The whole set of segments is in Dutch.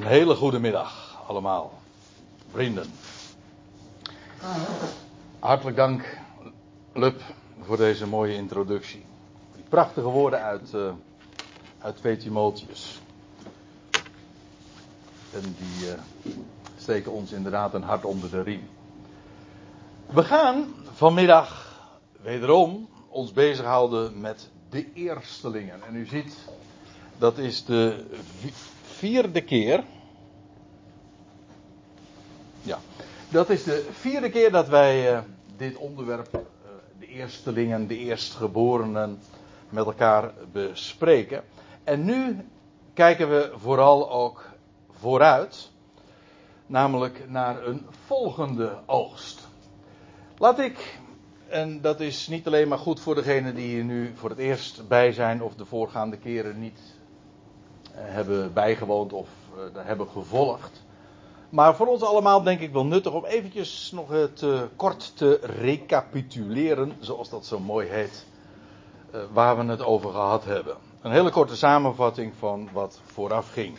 Een hele goede middag allemaal, vrienden. Hartelijk dank, Lub, voor deze mooie introductie. Die prachtige woorden uit, uh, uit 2 Timotheus. En die uh, steken ons inderdaad een hart onder de riem. We gaan vanmiddag wederom ons bezighouden met de eerstelingen. En u ziet, dat is de vierde keer. Ja, dat is de vierde keer dat wij uh, dit onderwerp, uh, de eerstelingen, de eerstgeborenen, met elkaar bespreken. En nu kijken we vooral ook vooruit, namelijk naar een volgende oogst. Laat ik, en dat is niet alleen maar goed voor degenen die hier nu voor het eerst bij zijn of de voorgaande keren niet hebben bijgewoond of uh, hebben gevolgd. Maar voor ons allemaal denk ik wel nuttig om eventjes nog het uh, kort te recapituleren, zoals dat zo mooi heet, waar we het over gehad hebben. Een hele korte samenvatting van wat vooraf ging.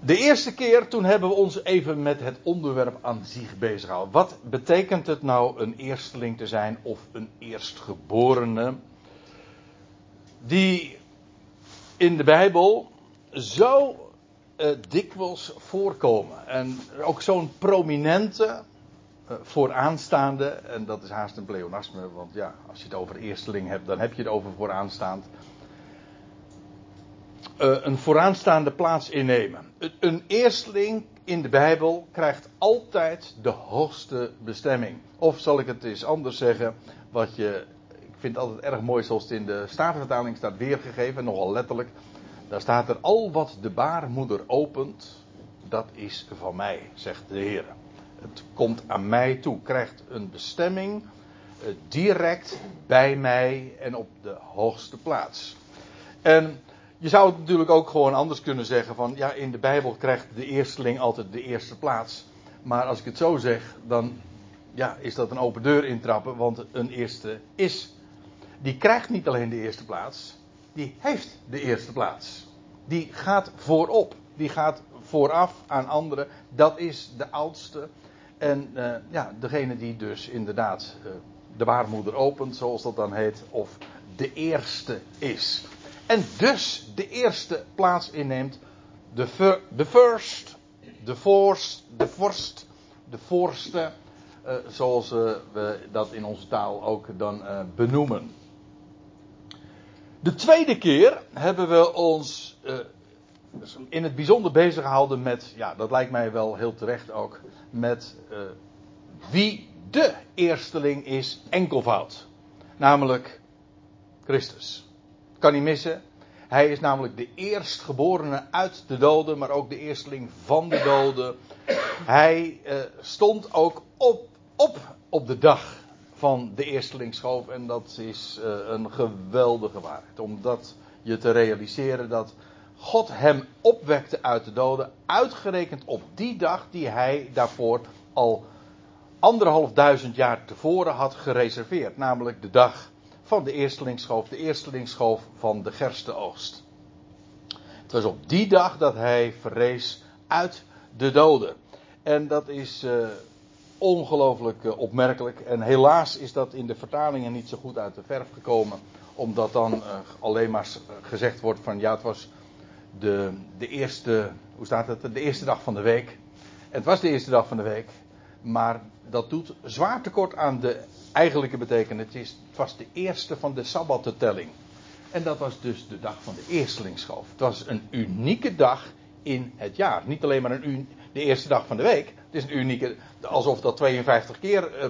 De eerste keer toen hebben we ons even met het onderwerp aan zich bezig gehouden. Wat betekent het nou een eersteling te zijn of een eerstgeborene? Die in de Bijbel zo uh, dikwijls voorkomen. En ook zo'n prominente, uh, vooraanstaande, en dat is haast een pleonasme, want ja, als je het over eersteling hebt, dan heb je het over vooraanstaand. Uh, een vooraanstaande plaats innemen. Een eersteling in de Bijbel krijgt altijd de hoogste bestemming. Of zal ik het eens anders zeggen, wat je vind het altijd erg mooi zoals het in de Statenvertaling staat weergegeven, nogal letterlijk. Daar staat er, al wat de baarmoeder opent, dat is van mij, zegt de Heer. Het komt aan mij toe, krijgt een bestemming uh, direct bij mij en op de hoogste plaats. En je zou het natuurlijk ook gewoon anders kunnen zeggen van, ja, in de Bijbel krijgt de eersteling altijd de eerste plaats. Maar als ik het zo zeg, dan ja, is dat een open deur intrappen, want een eerste is die krijgt niet alleen de eerste plaats, die heeft de eerste plaats. Die gaat voorop, die gaat vooraf aan anderen. Dat is de oudste. En uh, ja, degene die dus inderdaad uh, de baarmoeder opent, zoals dat dan heet, of de eerste is. En dus de eerste plaats inneemt, de, fir de first, de force, de vorst, de voorste, uh, zoals we dat in onze taal ook dan benoemen. De tweede keer hebben we ons uh, in het bijzonder bezig gehouden met, ja, dat lijkt mij wel heel terecht ook, met uh, wie de eersteling is enkelvoud. Namelijk Christus. Kan niet missen. Hij is namelijk de eerstgeborene uit de doden, maar ook de eersteling van de doden. Hij uh, stond ook op, op op de dag van de eerstelingsschoof. En dat is uh, een geweldige waarheid. Om dat je te realiseren dat God hem opwekte uit de doden. Uitgerekend op die dag die hij daarvoor al anderhalf duizend jaar tevoren had gereserveerd. Namelijk de dag van de eerstelingsschoof. De eerstelingsschoof van de gerstenoogst. Het was op die dag dat hij verrees uit de doden. En dat is uh, ongelooflijk uh, opmerkelijk. En helaas is dat in de vertalingen niet zo goed uit de verf gekomen. Omdat dan uh, alleen maar gezegd wordt van ja, het was de, de eerste, hoe staat het, de eerste dag van de week. Het was de eerste dag van de week. Maar dat doet zwaar tekort aan de eigenlijke betekenis. Het, is, was de eerste van de sabbattelling. En dat was dus de dag van de eerstelingsschoof. Het was een unieke dag in het jaar. Niet alleen maar een, de eerste dag van de week. Het is een unieke, alsof dat 52 keer, uh,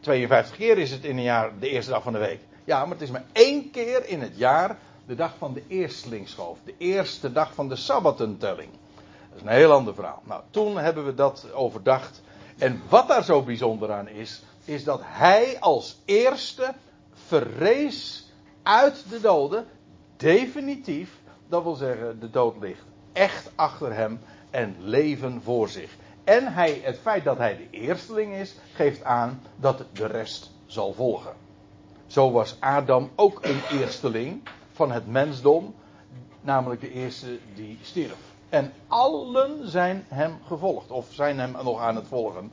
52 keer is het in een jaar de eerste dag van de week. Ja, maar het is maar één keer in het jaar de dag van de eerstlingsschoof. De eerste dag van de sabbatentelling. Dat is een heel ander verhaal. Nou, toen hebben we dat overdacht. En wat daar zo bijzonder aan is, is dat hij als eerste verrees uit de doden, definitief, dat wil zeggen, de dood ligt echt achter hem en leven voor zich. En hij, het feit dat hij de eersteling is, geeft aan dat de rest zal volgen. Zo was Adam ook een eersteling van het mensdom. namelijk de eerste die stierf. En allen zijn hem gevolgd, of zijn hem nog aan het volgen,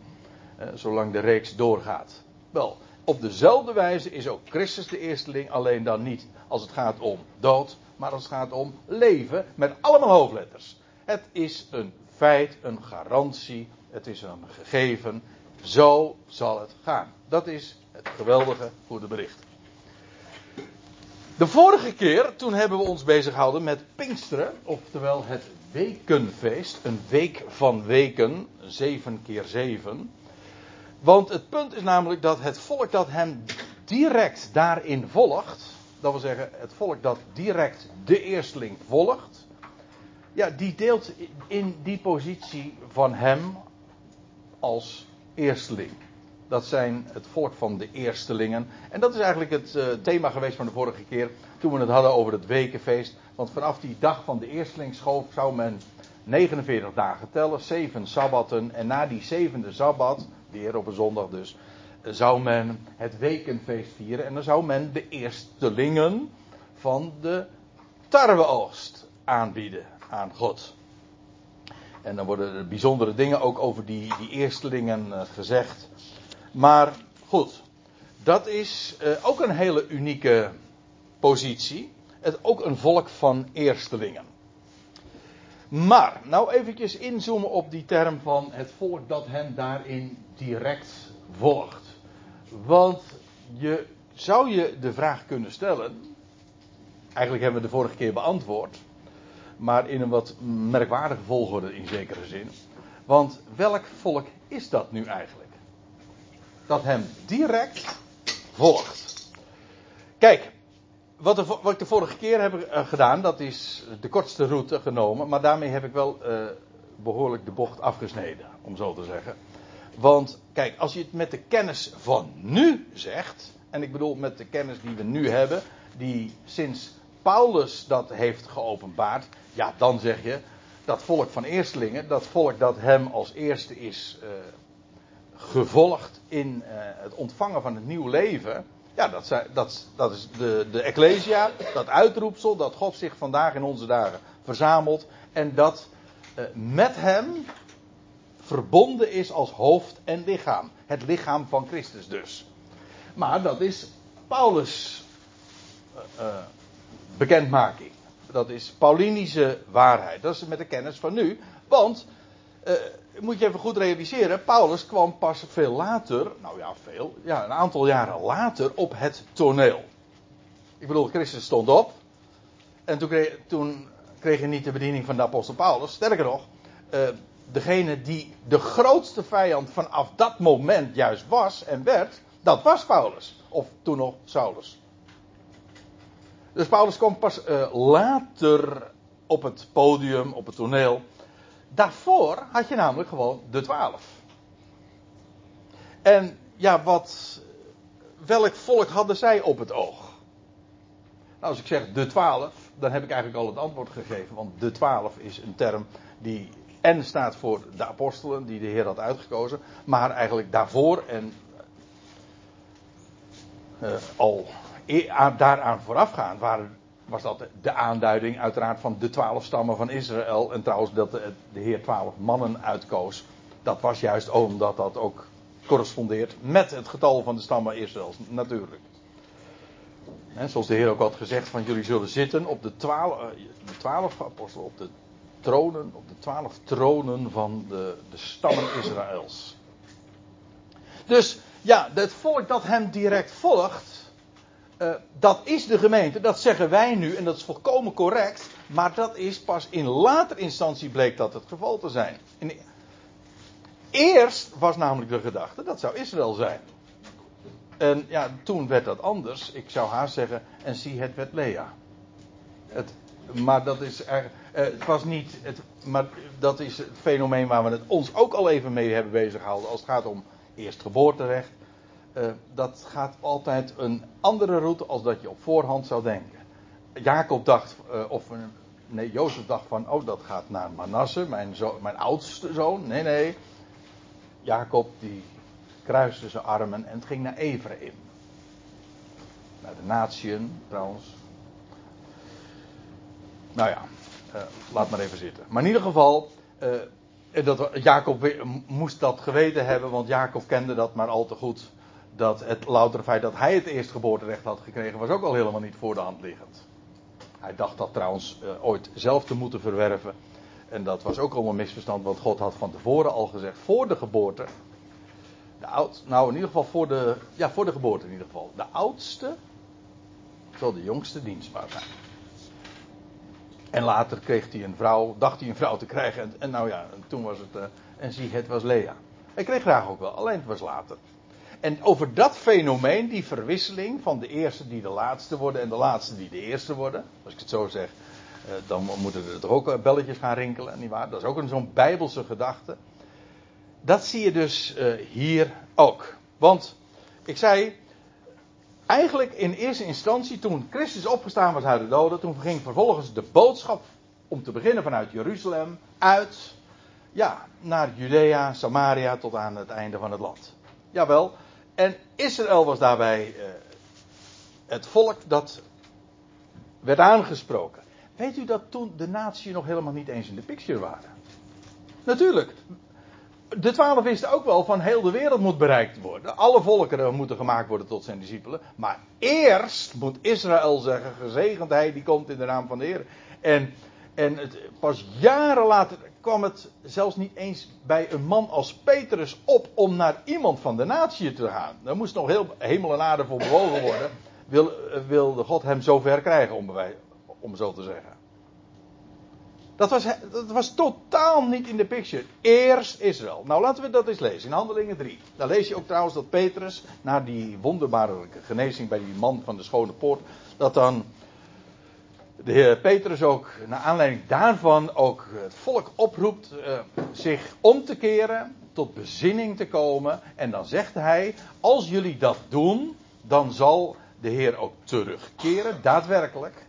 eh, zolang de reeks doorgaat. Wel, op dezelfde wijze is ook Christus de eersteling, alleen dan niet als het gaat om dood, maar als het gaat om leven, met allemaal hoofdletters. Het is een feit, een garantie, het is een gegeven. Zo zal het gaan. Dat is het geweldige goede bericht. De vorige keer, toen hebben we ons bezig gehouden met Pinksteren, oftewel het wekenfeest, een week van weken, zeven keer zeven. Want het punt is namelijk dat het volk dat hem direct daarin volgt, dat wil zeggen het volk dat direct de eersteling volgt, ja, die deelt in die positie van hem als eersteling. Dat zijn het volk van de eerstelingen. En dat is eigenlijk het uh, thema geweest van de vorige keer. Toen we het hadden over het wekenfeest. Want vanaf die dag van de eerstelingschoof zou men 49 dagen tellen. Zeven sabbatten. En na die zevende sabbat, weer op een zondag dus. Zou men het wekenfeest vieren. En dan zou men de eerstelingen van de tarweoogst aanbieden aan God. En dan worden er bijzondere dingen ook over die, die eerstelingen uh, gezegd. Maar goed, dat is uh, ook een hele unieke positie. Het, ook een volk van eerstelingen. Maar, nou eventjes inzoomen op die term van het volk dat hen daarin direct volgt. Want je zou je de vraag kunnen stellen. Eigenlijk hebben we de vorige keer beantwoord. Maar in een wat merkwaardige volgorde in zekere zin. Want welk volk is dat nu eigenlijk? dat hem direct volgt. Kijk, wat, wat ik de vorige keer heb uh, gedaan, dat is de kortste route genomen, maar daarmee heb ik wel uh, behoorlijk de bocht afgesneden, om zo te zeggen. Want kijk, als je het met de kennis van nu zegt, en ik bedoel met de kennis die we nu hebben, die sinds Paulus dat heeft geopenbaard, ja, dan zeg je dat volk van eerstelingen, dat volk dat hem als eerste is uh, gevolgd in uh, het ontvangen van het nieuw leven. Ja, dat, dat, dat is de, de Ecclesia, dat uitroepsel dat God zich vandaag in onze dagen verzamelt. En dat uh, met hem verbonden is als hoofd en lichaam. Het lichaam van Christus dus. Maar dat is Paulus' uh, bekendmaking. Dat is Paulinische waarheid. Dat is met de kennis van nu. Want moet je even goed realiseren, Paulus kwam pas veel later, nou ja, veel, ja, een aantal jaren later op het toneel. Ik bedoel, Christus stond op. En toen kreeg, toen kreeg je niet de bediening van de apostel Paulus. Sterker nog, degene die de grootste vijand vanaf dat moment juist was en werd, dat was Paulus. Of toen nog Saulus. Dus Paulus kwam pas uh, later op het podium, op het toneel. Daarvoor had je namelijk gewoon de twaalf. En ja, wat, welk volk hadden zij op het oog? Nou, als ik zeg de twaalf, dan heb ik eigenlijk al het antwoord gegeven. Want de twaalf is een term die en staat voor de apostelen die de Heer had uitgekozen. Maar eigenlijk daarvoor en uh, al e- daaraan voorafgaand waren was dat de aanduiding uiteraard van de twaalf stammen van Israël. En trouwens dat de, Heer twaalf mannen uitkoos. Dat was juist omdat dat ook correspondeert met het getal van de stammen Israëls, natuurlijk. zoals de Heer ook had gezegd, van jullie zullen zitten op de twaalf, eh, de twaalf apostelen, op de tronen, op de twaalf tronen van de, de stammen Israëls. Dus ja, het volk dat hem direct volgt, uh, dat is de gemeente, dat zeggen wij nu en dat is volkomen correct, maar dat is pas in later instantie bleek dat het geval te zijn. In, eerst was namelijk de gedachte dat zou Israël zijn. En ja, toen werd dat anders. Ik zou haar zeggen, en zie het werd Lea. Het, maar dat is er, uh, het was niet, het, maar dat is het fenomeen waar we het ons ook al even mee hebben bezig gehouden als het gaat om eerstgeboorterecht uh, dat gaat altijd een andere route als dat je op voorhand zou denken. Jacob dacht, uh, of nee, Jozef dacht van, oh dat gaat naar Manasse, mijn, mijn oudste zoon. Nee, nee. Jacob die kruiste zijn armen en het ging naar Ephraim. Naar de natieën trouwens. Nou ja, uh, laat maar even zitten. Maar in ieder geval, uh, dat, Jacob moest dat geweten hebben, want Jacob kende dat maar al te goed. Dat het louter feit dat hij het eerstgeboorterecht had gekregen, was ook al helemaal niet voor de hand liggend. Hij dacht dat trouwens uh, ooit zelf te moeten verwerven. En dat was ook allemaal misverstand, want God had van tevoren al gezegd, voor de geboorte. De oud, nou, in ieder geval voor de, ja, voor de geboorte in ieder geval. De oudste zal de jongste dienstbaar zijn. En later kreeg hij een vrouw, dacht hij een vrouw te krijgen. En, en nou ja, en toen was het, uh, en zie, het was Lea. Hij kreeg graag ook wel, alleen het was later. En over dat fenomeen, die verwisseling van de eerste die de laatste worden en de laatste die de eerste worden. Als ik het zo zeg, uh, dan moeten er toch ook eh, belletjes gaan rinkelen, nietwaar? Dat is ook een zo'n bijbelse gedachte. Dat zie je dus hier ook. Want, ik zei, eigenlijk in eerste instantie, toen Christus opgestaan was uit de doden, toen ging vervolgens de boodschap, om te beginnen vanuit Jeruzalem, uit, ja, naar Judea, Samaria, tot aan het einde van het land. Jawel, en Israël was daarbij uh, het volk dat werd aangesproken. Weet u dat toen de natie nog helemaal niet eens in de picture waren? Natuurlijk, de twaalf wisten ook wel van heel de wereld moet bereikt worden. Alle volkeren moeten gemaakt worden tot zijn discipelen. Maar eerst moet Israël zeggen, gezegend hij die komt in de naam van de Heer. En, en het, pas jaren later kwam het zelfs niet eens bij een man als Petrus op om naar iemand van de natie te gaan. Daar moest nog heel hemel en aarde voor bewogen worden. Wil, wilde God hem zover krijgen, om, om zo te zeggen. Dat was, dat was totaal niet in de picture. Eerst Israël. Nou, laten we dat eens lezen in Handelingen 3. Daar lees je ook trouwens dat Petrus, na die wonderbare genezing bij die man van de schone poort, dat dan de heer Petrus ook, naar aanleiding daarvan, ook het volk oproept uh, zich om te keren, tot bezinning te komen. En dan zegt hij, als jullie dat doen, dan zal de Heer ook terugkeren, daadwerkelijk.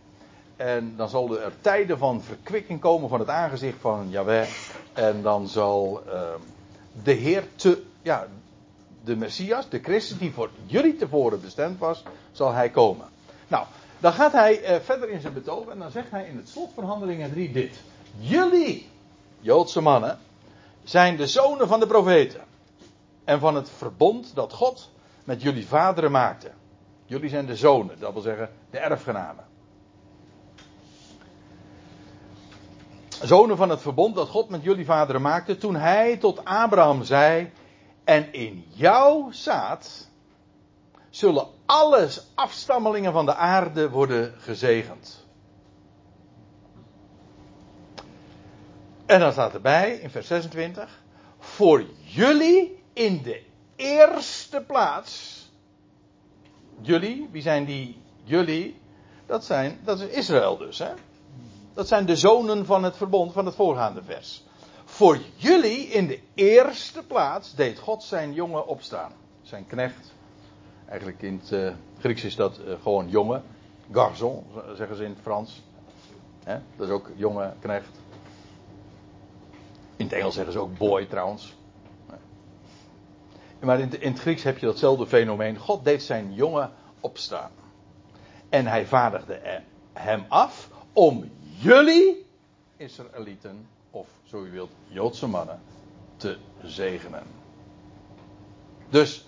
En dan zal er tijden van verkwikking komen van het aangezicht van Yahweh. En dan zal uh, de Heer te, ja, de Messias, de Christus die voor jullie tevoren bestemd was, zal hij komen. Nou, dan gaat hij uh, verder in zijn betoog en dan zegt hij in het slot van Handelingen 3 dit. Jullie, Joodse mannen, zijn de zonen van de profeten. En van het verbond dat God met jullie vaderen maakte. Jullie zijn de zonen, dat wil zeggen de erfgenamen. Zonen van het verbond dat God met jullie vaderen maakte, toen hij tot Abraham zei: En in jouw zaad zullen alle afstammelingen van de aarde worden gezegend. En dan staat erbij in vers 26: Voor jullie in de eerste plaats. Jullie, wie zijn die jullie? Dat, zijn, dat is Israël dus, hè? Dat zijn de zonen van het verbond van het voorgaande vers. Voor jullie in de eerste plaats deed God zijn jongen opstaan. Zijn knecht. Eigenlijk in het uh, Grieks is dat uh, gewoon jongen. Garçon, zeggen ze in het Frans. Dat is ook jonge knecht. In het Engels zeggen ze ook boy trouwens. Maar in, in het Grieks heb je datzelfde fenomeen. God deed zijn jongen opstaan. En hij vaardigde hem af om jullie Israëlieten, of zo u wilt, Joodse mannen, te zegenen. Dus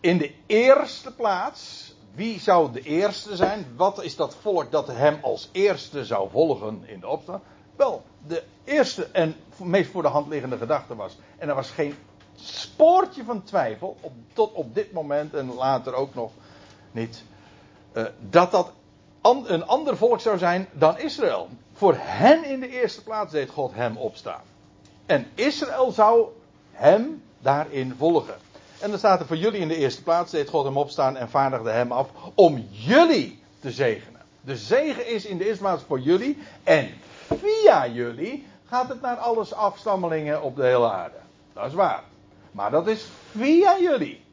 in de eerste plaats, wie zou de eerste zijn? Wat is dat volk dat hem als eerste zou volgen in de opstand? Wel, de eerste en meest voor de hand liggende gedachte was, en er was geen spoortje van twijfel, op, tot op dit moment en later ook nog niet, uh, dat dat een ander volk zou zijn dan Israël. Voor hen in de eerste plaats deed God hem opstaan. En Israël zou hem daarin volgen. En dan staat er voor jullie in de eerste plaats deed God hem opstaan en vaardigde hem af om jullie te zegenen. De zegen is in de eerste plaats voor jullie en via jullie gaat het naar alles afstammelingen op de hele aarde. Dat is waar. Maar dat is via jullie.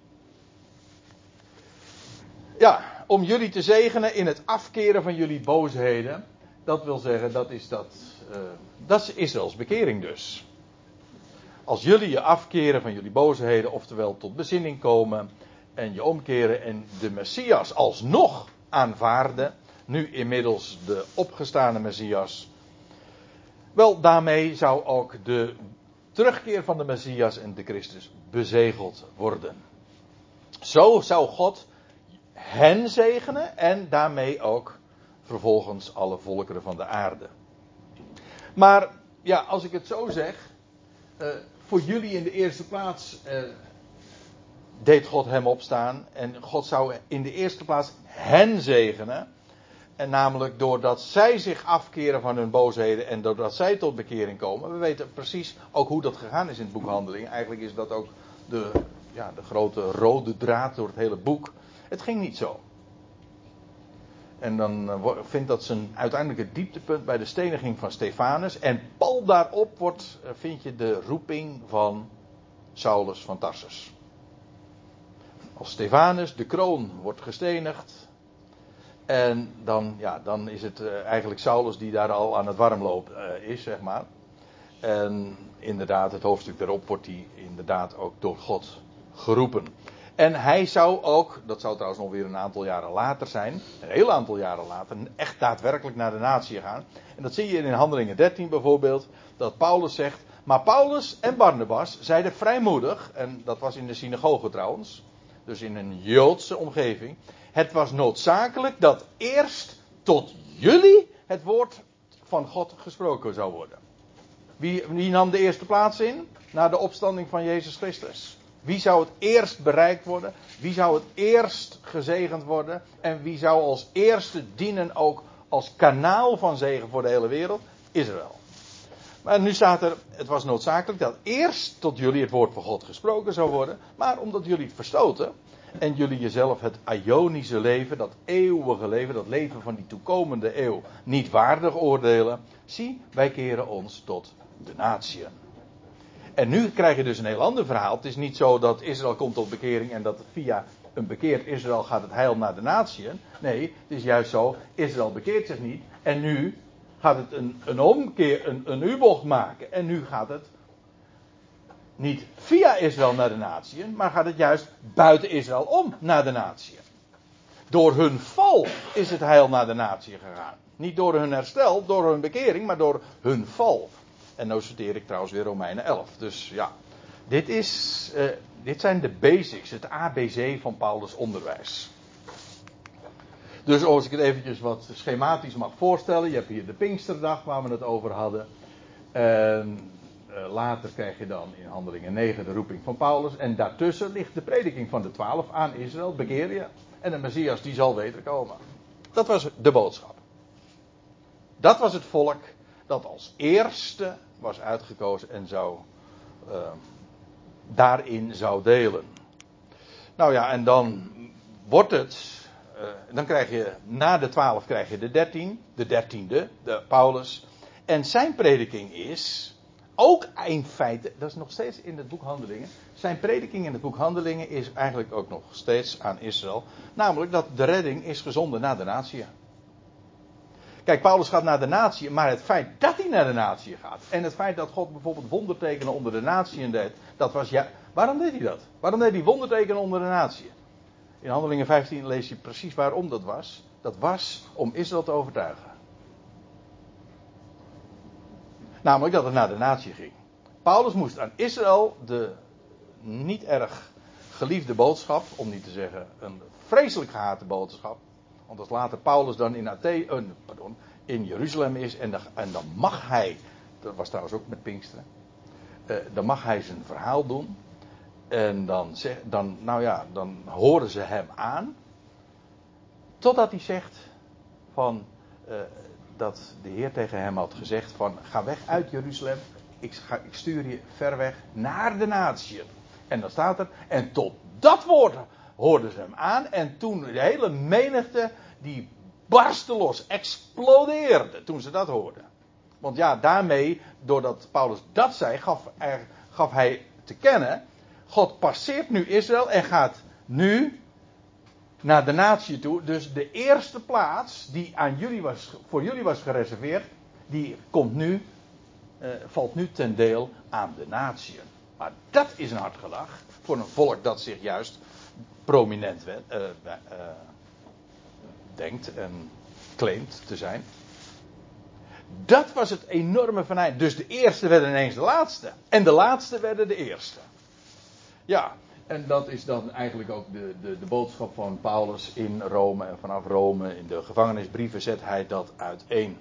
Ja, om jullie te zegenen in het afkeren van jullie boosheden. Dat wil zeggen, dat is, dat, uh, dat is Israëls bekering dus. Als jullie je afkeren van jullie boosheden, oftewel tot bezinning komen en je omkeren en de Messias alsnog aanvaarden, nu inmiddels de opgestane Messias, Wel, daarmee zou ook de terugkeer van de Messias en de Christus bezegeld worden. Zo zou God hen zegenen en daarmee ook vervolgens alle volkeren van de aarde. Maar ja, als ik het zo zeg, uh, voor jullie in de eerste plaats uh, deed God hem opstaan en God zou in de eerste plaats hen zegenen. En namelijk doordat zij zich afkeren van hun boosheden en doordat zij tot bekering komen. We weten precies ook hoe dat gegaan is in het boek Handeling. Eigenlijk is dat ook de, ja, de grote rode draad door het hele boek. Het ging niet zo. En dan eh, vindt dat zijn uiteindelijke dieptepunt bij de steniging van Stefanus. En pal daarop wordt, eh, vind je de roeping van Saulus van Tarsus. Als Stefanus, de kroon, wordt gestenigd. En dan, ja, dan is het eh, eigenlijk Saulus die daar al aan het warmlopen is, zeg maar. En inderdaad, het hoofdstuk daarop wordt hij inderdaad ook door God geroepen. En hij zou ook, dat zou trouwens nog weer een aantal jaren later zijn, een heel aantal jaren later, echt daadwerkelijk naar de natie gaan. En dat zie je in Handelingen 13 bijvoorbeeld, dat Paulus zegt, maar Paulus en Barnabas zeiden vrijmoedig, en dat was in de synagoge trouwens, dus in een Joodse omgeving, het was noodzakelijk dat eerst tot jullie het woord van God gesproken zou worden. Wie, wie nam de eerste plaats in? Na de opstanding van Jezus Christus. Wie zou het eerst bereikt worden? Wie zou het eerst gezegend worden? En wie zou als eerste dienen ook als kanaal van zegen voor de hele wereld? Israël. Maar nu staat er, het was noodzakelijk dat eerst tot jullie het woord van God gesproken zou worden. Maar omdat jullie het verstoten en jullie jezelf het Ionische leven, dat eeuwige leven, dat leven van die toekomende eeuw, niet waardig oordelen. Zie, wij keren ons tot de natieën. En nu krijg je dus een heel ander verhaal. Het is niet zo dat Israël komt tot bekering en dat via een bekeerd Israël gaat het heil naar de natieën. Nee, het is juist zo, Israël bekeert zich niet. En nu gaat het een, een omkeer, een, een U-bocht maken. En nu gaat het niet via Israël naar de natieën, maar gaat het juist buiten Israël om naar de natieën. Door hun val is het heil naar de natie gegaan. Niet door hun herstel, door hun bekering, maar door hun val. En nu citeer ik trouwens weer Romeinen 11. Dus ja, dit, is, uh, dit zijn de basics, het ABC van Paulus' onderwijs. Dus als ik het eventjes wat schematisch mag voorstellen. Je hebt hier de Pinksterdag waar we het over hadden. En uh, later krijg je dan in Handelingen 9 de roeping van Paulus. En daartussen ligt de prediking van de twaalf aan Israël. Bekeer je. En de Messias die zal wederkomen. Dat was de boodschap. Dat was het volk dat als eerste was uitgekozen en zou, uh, daarin zou delen. Nou ja, en dan wordt het, uh, dan krijg je, na de twaalf krijg je de dertien, de dertiende, de Paulus. En zijn prediking is, ook in feite, dat is nog steeds in het boek Handelingen. Zijn prediking in het boek Handelingen is eigenlijk ook nog steeds aan Israël. Namelijk dat de redding is gezonden naar de natie. Kijk, Paulus gaat naar de natie, maar het feit dat hij naar de natie gaat. En het feit dat God bijvoorbeeld wondertekenen onder de natie deed. Dat was ja. Waarom deed hij dat? Waarom deed hij wondertekenen onder de natie? In Handelingen 15 lees je precies waarom dat was. Dat was om Israël te overtuigen. Namelijk dat het naar de natie ging. Paulus moest aan Israël de niet erg geliefde boodschap, om niet te zeggen een vreselijk gehate boodschap, want als later Paulus dan in, Athene, in Jeruzalem is en, en, dan mag hij, dat was trouwens ook met Pinksteren, uh, dan mag hij zijn verhaal doen. En dan, zeg, dan, nou ja, dan horen ze hem aan. Totdat hij zegt van, uh, dat de Heer tegen hem had gezegd van, ga weg uit Jeruzalem. Ik, ga, ik stuur je ver weg naar de natie. En dan staat er, en tot dat woord hoorden ze hem aan. En toen de hele menigte, die barstte los, explodeerde toen ze dat hoorden. Want ja, daarmee, doordat Paulus dat zei, gaf, er, gaf hij te kennen, God passeert nu Israël en gaat nu naar de natie toe. Dus de eerste plaats die aan jullie was, voor jullie was gereserveerd, die komt nu, uh, valt nu ten deel aan de natie. Maar dat is een hard gelach voor een volk dat zich juist prominent uh, uh, denkt en claimt te zijn. Dat was het enorme van Dus de eerste werden ineens de laatste. En de laatste werden de eerste. Ja, en dat is dan eigenlijk ook de, de, de boodschap van Paulus in Rome. En vanaf Rome, in de gevangenisbrieven, zet hij dat uiteen.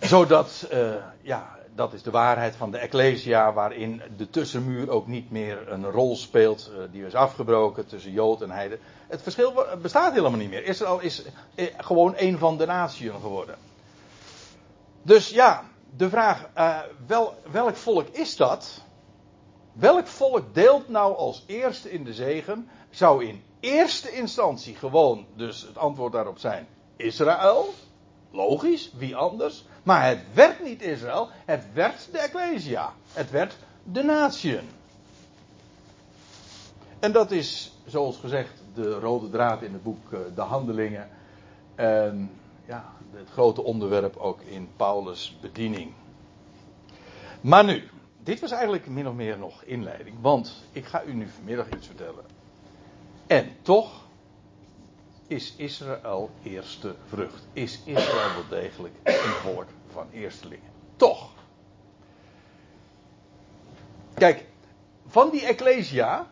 Zodat, uh, ja, dat is de waarheid van de Ecclesia, waarin de tussenmuur ook niet meer een rol speelt. Uh, die is afgebroken tussen Jood en Heide. Het verschil bestaat helemaal niet meer. Israël is eh, gewoon een van de naties geworden. Dus ja, de vraag, uh, wel, welk volk is dat? Welk volk deelt nou als eerste in de zegen? Zou in eerste instantie gewoon dus het antwoord daarop zijn Israël? Logisch, wie anders? Maar het werd niet Israël, het werd de Ecclesia. Het werd de natieën. En dat is, zoals gezegd, de rode draad in het boek eh, De Handelingen. En ja, het grote onderwerp ook in Paulus' bediening. Maar nu, dit was eigenlijk min of meer nog inleiding, want ik ga u nu vanmiddag iets vertellen. En toch is Israël eerste vrucht. Is Israël wel degelijk een volk van eerstelingen. Toch. Kijk, van die Ecclesia,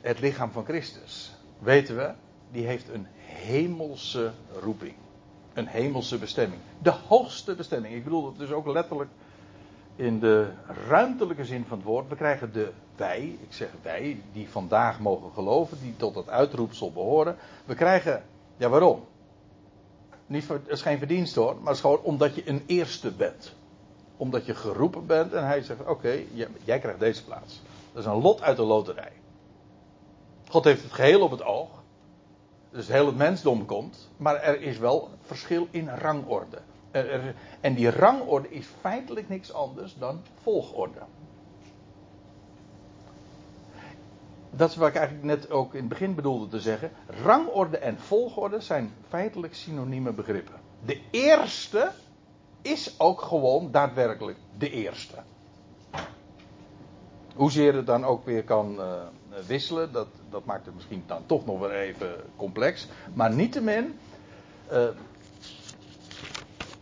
het lichaam van Christus, weten we, die heeft een hemelse roeping. Een hemelse bestemming. De hoogste bestemming. Ik bedoel het dus ook letterlijk in de ruimtelijke zin van het woord. We krijgen de wij, ik zeg wij, die vandaag mogen geloven, die tot dat uitroepsel behoren. We krijgen, ja waarom? Niet voor, het is geen verdienst hoor, maar het is gewoon omdat je een eerste bent. Omdat je geroepen bent en hij zegt: Oké, jij krijgt deze plaats. Dat is een lot uit de loterij. God heeft het geheel op het oog. Dus heel het mensdom komt. Maar er is wel verschil in rangorde. En die rangorde is feitelijk niks anders dan volgorde. Dat is wat ik eigenlijk net ook in het begin bedoelde te zeggen. Rangorde en volgorde zijn feitelijk synonieme begrippen. De eerste is ook gewoon daadwerkelijk de eerste. Hoezeer het dan ook weer kan uh, wisselen, dat, dat maakt het misschien dan toch nog wel even complex. Maar niettemin, uh,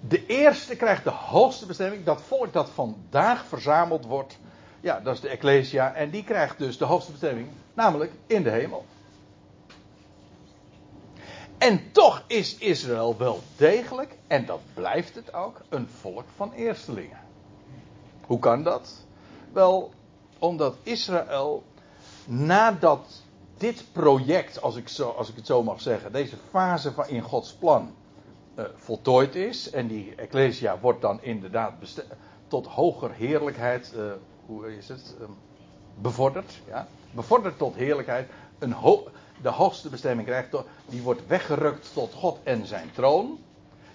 de eerste krijgt de hoogste bestemming. Dat volk dat vandaag verzameld wordt, ja, dat is de Ecclesia. En die krijgt dus de hoogste bestemming, namelijk in de hemel. En toch is Israël wel degelijk, en dat blijft het ook, een volk van eerstelingen. Hoe kan dat? Wel, omdat Israël nadat dit project, als ik, zo, als ik het zo mag zeggen, deze fase van in Gods plan uh, voltooid is, en die Ecclesia wordt dan inderdaad tot hoger heerlijkheid, uh, hoe is het, uh, bevorderd, ja? bevorderd tot heerlijkheid, een de hoogste bestemming krijgt, die wordt weggerukt tot God en zijn troon.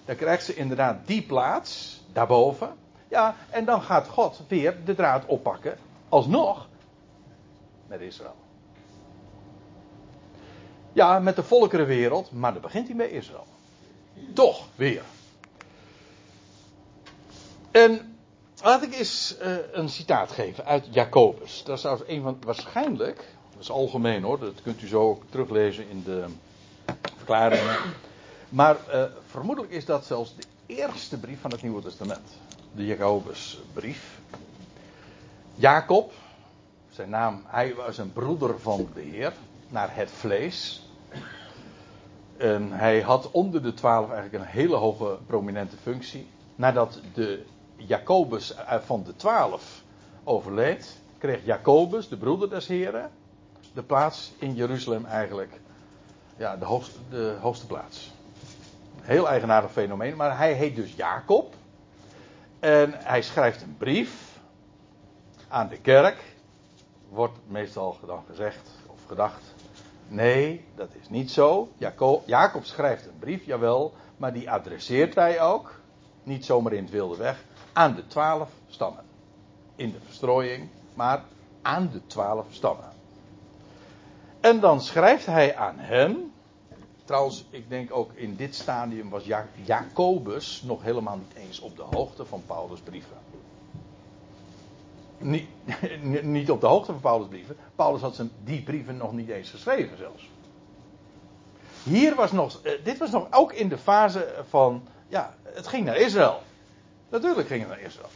Dan krijgt ze inderdaad die plaats, daarboven. Ja, en dan gaat God weer de draad oppakken, alsnog, met Israël. Ja, met de volkerenwereld, maar dan begint hij bij Israël. Toch weer. En laat ik eens uh, een citaat geven uit Jacobus. Dat is een van, waarschijnlijk, dat is algemeen hoor, dat kunt u zo ook teruglezen in de verklaringen. Maar uh, vermoedelijk is dat zelfs de eerste brief van het Nieuwe Testament. De Jacobusbrief. Jacob, zijn naam, hij was een broeder van de Heer, naar het vlees. En hij had onder de twaalf eigenlijk een hele hoge prominente functie. Nadat de Jacobus van de twaalf overleed, kreeg Jacobus, de broeder des Heren, de plaats in Jeruzalem eigenlijk. Ja, de hoogste, de hoogste plaats. Heel eigenaardig fenomeen, maar hij heet dus Jacob. En hij schrijft een brief aan de kerk. Wordt meestal dan gezegd of gedacht Nee, dat is niet zo. Jacob, schrijft een brief, jawel, maar die adresseert hij ook, niet zomaar in het wilde weg, aan de twaalf stammen. In de verstrooiing, maar aan de twaalf stammen. En dan schrijft hij aan hen. Trouwens, ik denk ook in dit stadium was Jacobus nog helemaal niet eens op de hoogte van Paulus' brieven niet, niet op de hoogte van Paulus' brieven. Paulus had zijn, die brieven nog niet eens geschreven zelfs. hier was nog, eh, dit was nog ook in de fase van, ja, het ging naar Israël. Natuurlijk ging het naar Israël.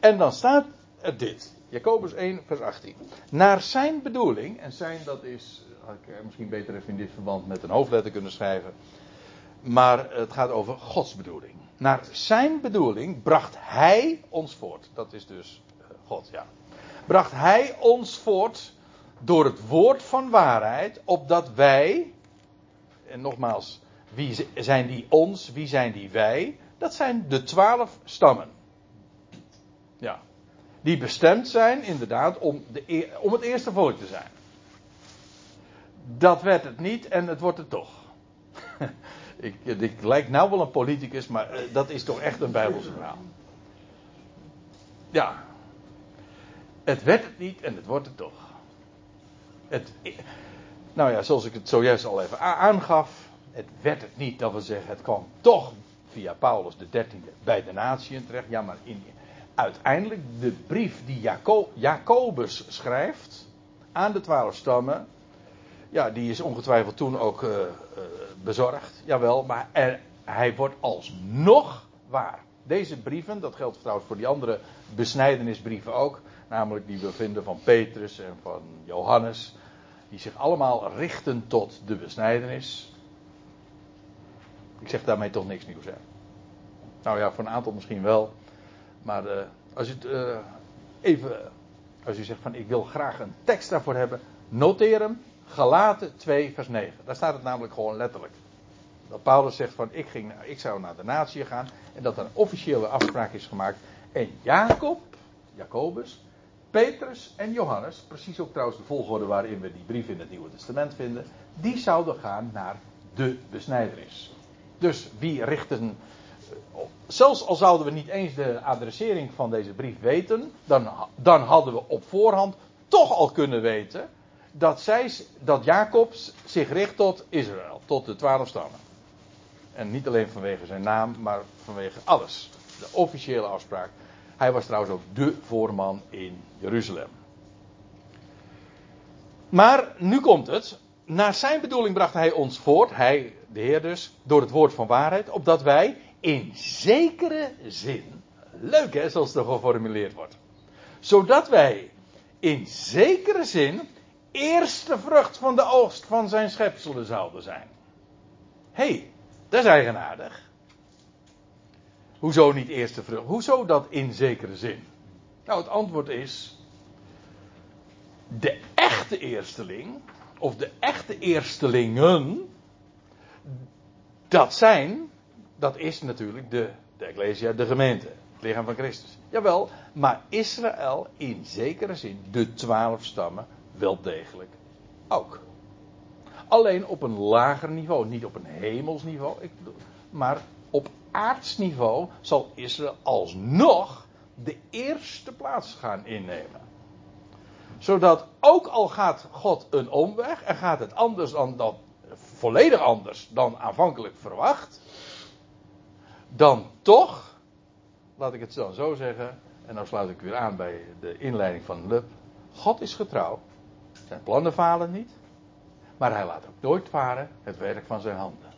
En dan staat er dit. Jacobus 1, vers 18. Naar zijn bedoeling, en zijn dat is, had ik misschien beter even in dit verband met een hoofdletter kunnen schrijven. Maar het gaat over Gods bedoeling. Naar zijn bedoeling bracht hij ons voort. Dat is dus eh, Ja. Bracht hij ons voort door het woord van waarheid, opdat wij, en nogmaals, wie zijn die ons, wie zijn die wij? Dat zijn de twaalf stammen. Ja. Die bestemd zijn, inderdaad, om, de, om het eerste volk te zijn. Dat werd het niet en het wordt het toch. ik, ik lijk nou wel een politicus, maar eh, dat is toch echt een Bijbelse verhaal. Ja. Het werd het niet en het wordt het toch. Het, nou ja, zoals ik het zojuist al even aangaf. Het werd het niet, dat wil zeggen, het kwam toch via Paulus de dertiende bij de natieën terecht. Ja, maar in, uiteindelijk de brief die Jaco Jacobus schrijft aan de twaalf stammen. Ja, die is ongetwijfeld toen ook uh, uh, bezorgd. Jawel, maar hij wordt alsnog waar. Deze brieven, dat geldt trouwens voor die andere besnijdenisbrieven ook. Namelijk die we vinden van Petrus en van Johannes. Die zich allemaal richten tot de besnijdenis. Ik zeg daarmee toch niks nieuws. Hè? Nou ja, voor een aantal misschien wel. Maar uh, als u uh, even. Als u zegt van ik wil graag een tekst daarvoor hebben. Noteer hem. Galaten 2 vers 9. Daar staat het namelijk gewoon letterlijk. Dat Paulus zegt van ik, ging, ik zou naar de natie gaan. En dat er een officiële afspraak is gemaakt. En Jacob, Jacobus, Petrus en Johannes, precies ook trouwens de volgorde waarin we die brief in het Nieuwe Testament vinden, die zouden gaan naar de besnijderis. Dus wie richten, zelfs al zouden we niet eens de adressering van deze brief weten, dan, dan hadden we op voorhand toch al kunnen weten dat, zij, dat Jacob zich richt tot Israël, tot de twaalf stammen. En niet alleen vanwege zijn naam, maar vanwege alles. De officiële afspraak. Hij was trouwens ook de voorman in Jeruzalem. Maar nu komt het. Naar zijn bedoeling bracht hij ons voort, hij, de Heer dus, door het woord van waarheid, opdat wij in zekere zin, leuk hè, zoals het geformuleerd wordt, zodat wij in zekere zin eerste vrucht van de oogst van zijn schepselen zouden zijn. Hé, hey, dat is eigenaardig. Hoezo niet eerste vrucht? Hoezo dat in zekere zin? Nou, het antwoord is. De echte eersteling, of de echte eerstelingen, dat zijn, dat is natuurlijk de, de Ecclesia, de gemeente, het lichaam van Christus. Jawel, maar Israël in zekere zin, de twaalf stammen, wel degelijk ook. Alleen op een lager niveau, niet op een hemels niveau, maar aardsniveau zal Israël alsnog de eerste plaats gaan innemen. Zodat ook al gaat God een omweg en gaat het anders dan dat, volledig anders dan aanvankelijk verwacht, dan toch, laat ik het dan zo zeggen, en dan sluit ik weer aan bij de inleiding van Lub, God is getrouw. Zijn plannen falen niet, maar hij laat ook nooit varen het werk van zijn handen.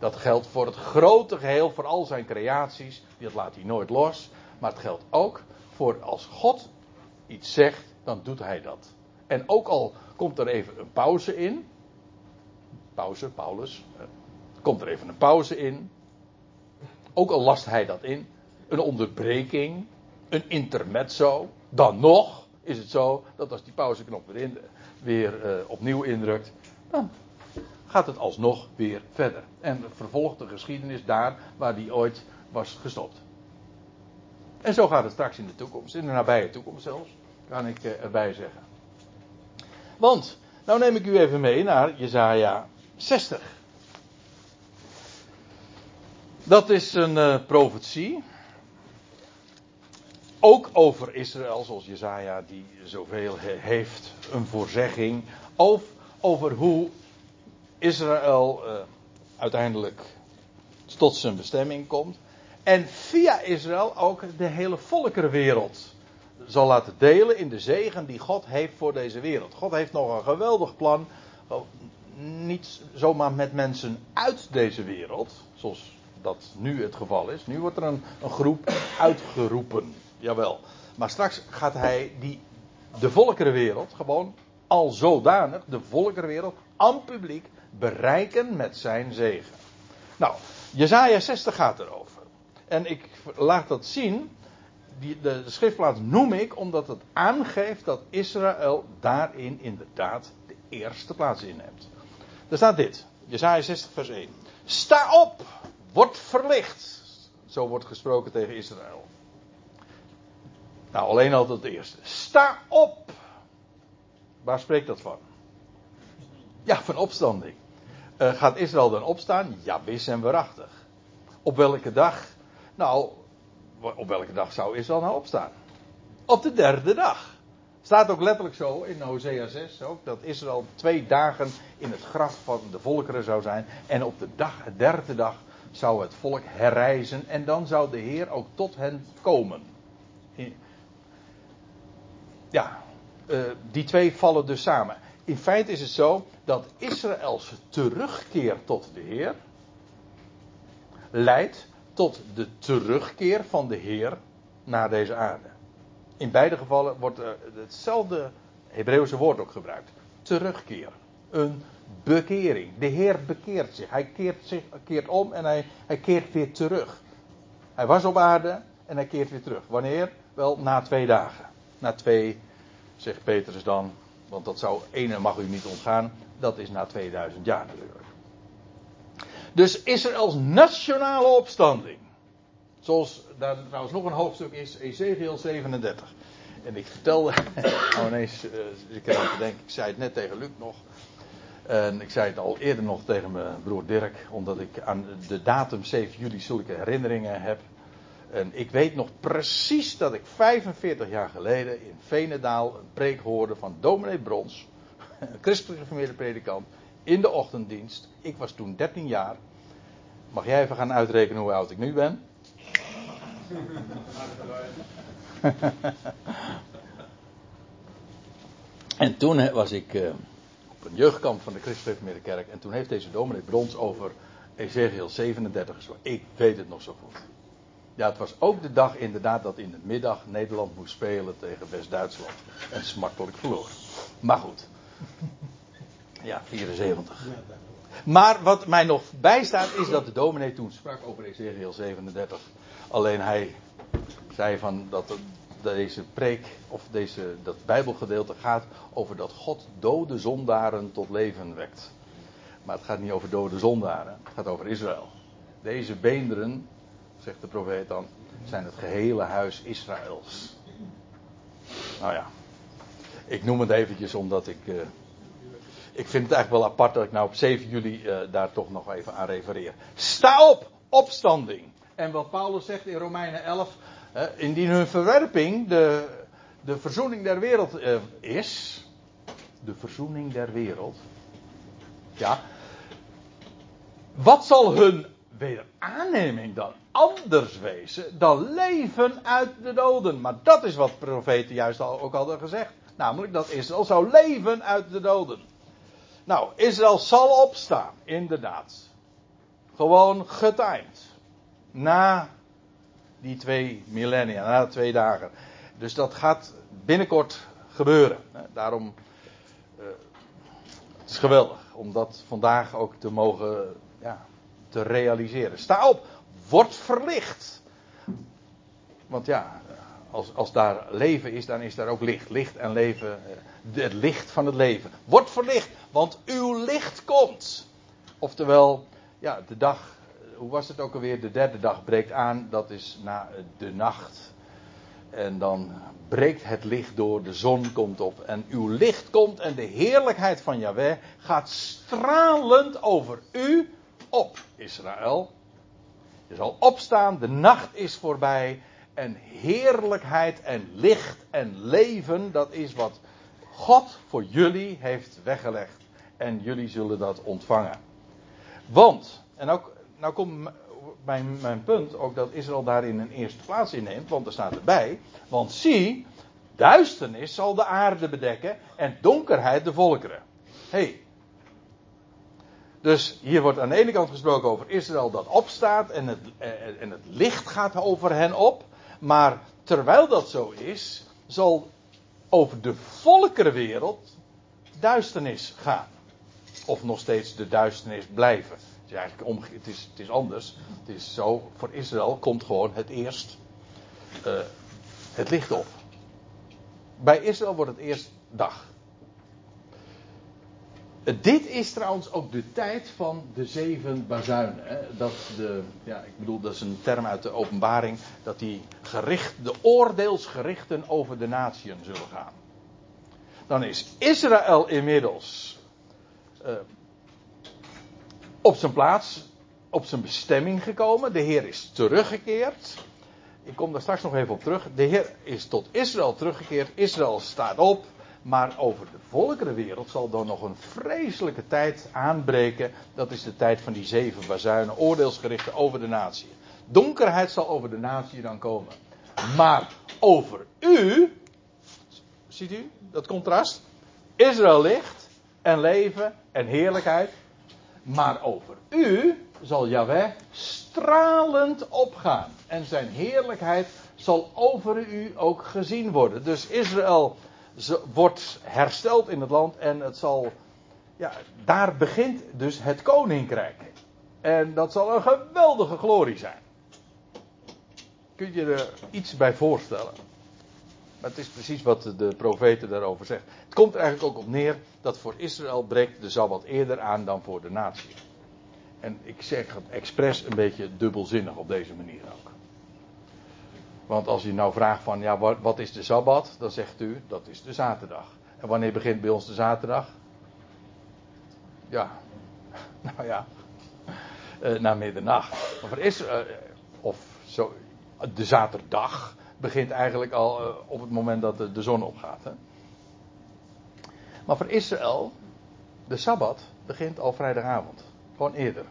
Dat geldt voor het grote geheel, voor al zijn creaties. Dat laat hij nooit los. Maar het geldt ook voor als God iets zegt, dan doet hij dat. En ook al komt er even een pauze in. Pauze, Paulus. Komt er even een pauze in. Ook al last hij dat in. Een onderbreking. Een intermezzo. Dan nog is het zo dat als die pauzeknop weer, in, weer uh, opnieuw indrukt. Dan gaat het alsnog weer verder. En vervolgt de geschiedenis daar waar die ooit was gestopt. En zo gaat het straks in de toekomst, in de nabije toekomst zelfs, kan ik eh, erbij zeggen. Want, nou neem ik u even mee naar Jezaja 60. Dat is een uh, profetie. Ook over Israël, zoals Jezaja die zoveel heeft, een voorzegging. Of over hoe Israël uh, uiteindelijk tot zijn bestemming komt. En via Israël ook de hele volkerenwereld zal laten delen in de zegen die God heeft voor deze wereld. God heeft nog een geweldig plan. niet zomaar met mensen uit deze wereld, zoals dat nu het geval is. Nu wordt er een, een groep uitgeroepen, jawel. Maar straks gaat hij die, de volkerenwereld gewoon al zodanig, de volkerenwereld, aan publiek, bereiken met zijn zegen. Nou, Jezaja 60 gaat erover. En ik laat dat zien de, schriftplaats noem ik omdat het aangeeft dat Israël daarin inderdaad de eerste plaats inneemt. Er staat dit, Jesaja 60 vers 1. Sta op, word verlicht. Zo wordt gesproken tegen Israël. Nou, alleen al het eerste. Sta op. Waar spreekt dat van? Ja, van opstanding. Uh, gaat Israël dan opstaan? Ja, wis en waarachtig. Op welke dag? Nou, op welke dag zou Israël nou opstaan? Op de derde dag. Staat ook letterlijk zo in Hosea 6 ook, dat Israël twee dagen in het graf van de volkeren zou zijn. En op de dag, de derde dag zou het volk herrijzen en dan zou de Heer ook tot hen komen. Ja, uh, die twee vallen dus samen. In feite is het zo dat Israëls terugkeer tot de Heer leidt tot de terugkeer van de Heer naar deze aarde. In beide gevallen wordt hetzelfde Hebreeuwse woord ook gebruikt. Terugkeer. Een bekering. De Heer bekeert zich. Hij keert, zich, keert om en hij, hij keert weer terug. Hij was op aarde en hij keert weer terug. Wanneer? Wel na twee dagen. Na twee, zegt Petrus dan, want dat zou ene mag u niet ontgaan, dat is na 2000 jaar natuurlijk. Dus Israëls nationale opstanding. Zoals daar trouwens nog een hoofdstuk is, Ezekiel 37. En ik vertelde, nou ineens, uh, ik heb te denken, ik zei het net tegen Luc nog. En ik zei het al eerder nog tegen mijn broer Dirk, omdat ik aan de datum 7 juli zulke herinneringen heb. En ik weet nog precies dat ik 45 jaar geleden in Venendaal een preek hoorde van dominee Brons, een christelijk geformeerde predikant, in de ochtenddienst. Ik was toen 13 jaar. Mag jij even gaan uitrekenen hoe oud ik nu ben? en toen was ik uh, op een jeugdkamp van de Christelijke Kerk. En toen heeft deze dominee Brons over Ezekiel 37 gesproken. Ik weet het nog zo goed. Ja, het was ook de dag inderdaad dat in de middag Nederland moest spelen tegen West-Duitsland. En smartelijk verloor. Maar goed. Ja, 74. Maar wat mij nog bijstaat is dat de dominee toen sprak over Ezekiel 37. Alleen hij zei van dat deze preek of deze, dat Bijbelgedeelte gaat over dat God dode zondaren tot leven wekt. Maar het gaat niet over dode zondaren, het gaat over Israël. Deze beenderen, zegt de profeet dan, zijn het gehele huis Israëls. Nou ja, ik noem het eventjes omdat ik. Uh, ik vind het eigenlijk wel apart dat ik nou op 7 juli uh, daar toch nog even aan refereer. Sta op, opstanding. En wat Paulus zegt in Romeinen 11, indien hun verwerping de, de verzoening der wereld eh, is, de verzoening der wereld, ja, wat zal hun wederaanneming dan anders wezen dan leven uit de doden? Maar dat is wat profeten juist al, ook hadden gezegd. Namelijk dat Israël zou leven uit de doden. Nou, Israël zal opstaan, inderdaad. Gewoon getimed na die twee millennia, na twee dagen. Dus dat gaat binnenkort gebeuren. Daarom, uh, het is geweldig om dat vandaag ook te mogen ja, te realiseren. Sta op, word verlicht. Want ja, als, als daar leven is, dan is daar ook licht. Licht en leven, eh, het licht van het leven. Word verlicht, want uw licht komt. Oftewel, ja, de dag hoe was het ook alweer? De derde dag breekt aan, dat is na de nacht. En dan breekt het licht door, de zon komt op en uw licht komt en de heerlijkheid van Yahweh gaat stralend over u op, Israël. Je zal opstaan, de nacht is voorbij en heerlijkheid en licht en leven, dat is wat God voor jullie heeft weggelegd. En jullie zullen dat ontvangen. Want, en ook nou komt mijn, mijn punt ook dat Israël daarin een eerste plaats inneemt, want er staat erbij. Want zie, duisternis zal de aarde bedekken en donkerheid de volkeren. hey, Dus hier wordt aan de ene kant gesproken over Israël dat opstaat en het, en het licht gaat over hen op. Maar terwijl dat zo is, zal over de volkerenwereld duisternis gaan. Of nog steeds de duisternis blijven. Het is eigenlijk om, het is, het is anders. Het is zo, voor Israël komt gewoon het eerst uh, het licht op. Bij Israël wordt het eerst dag. Dit is trouwens ook de tijd van de zeven bazuinen. Dat de, ja, ik bedoel, dat is een term uit de openbaring. Dat die gericht, de oordeelsgerichten over de natieën zullen gaan. Dan is Israël inmiddels uh, op zijn plaats, op zijn bestemming gekomen. De Heer is teruggekeerd. Ik kom daar straks nog even op terug. De Heer is tot Israël teruggekeerd. Israël staat op. Maar over de volkerenwereld zal dan nog een vreselijke tijd aanbreken. Dat is de tijd van die zeven bazuinen, oordeelsgerichten over de natie. Donkerheid zal over de natie dan komen. Maar over u, ziet u dat contrast? Israël licht en leven en heerlijkheid. Maar over u zal Yahweh stralend opgaan. En zijn heerlijkheid zal over u ook gezien worden. Dus Israël wordt hersteld in het land en het zal. Ja, daar begint dus het koninkrijk. En dat zal een geweldige glorie zijn. Kun je er iets bij voorstellen? Maar het is precies wat de profeten daarover zegt. Het komt er eigenlijk ook op neer dat voor Israël breekt de Sabbat eerder aan dan voor de natie. En ik zeg het expres een beetje dubbelzinnig op deze manier ook. Want als u nou vraagt van, ja, wat, is de Sabbat? Dan zegt u, dat is de zaterdag. En wanneer begint bij ons de zaterdag? Ja, nou ja, uh, na middernacht. Maar is, uh, of zo, de zaterdag begint eigenlijk al uh, op het moment dat de, de zon opgaat. Hè? Maar voor Israël, de Sabbat begint al vrijdagavond. Gewoon eerder.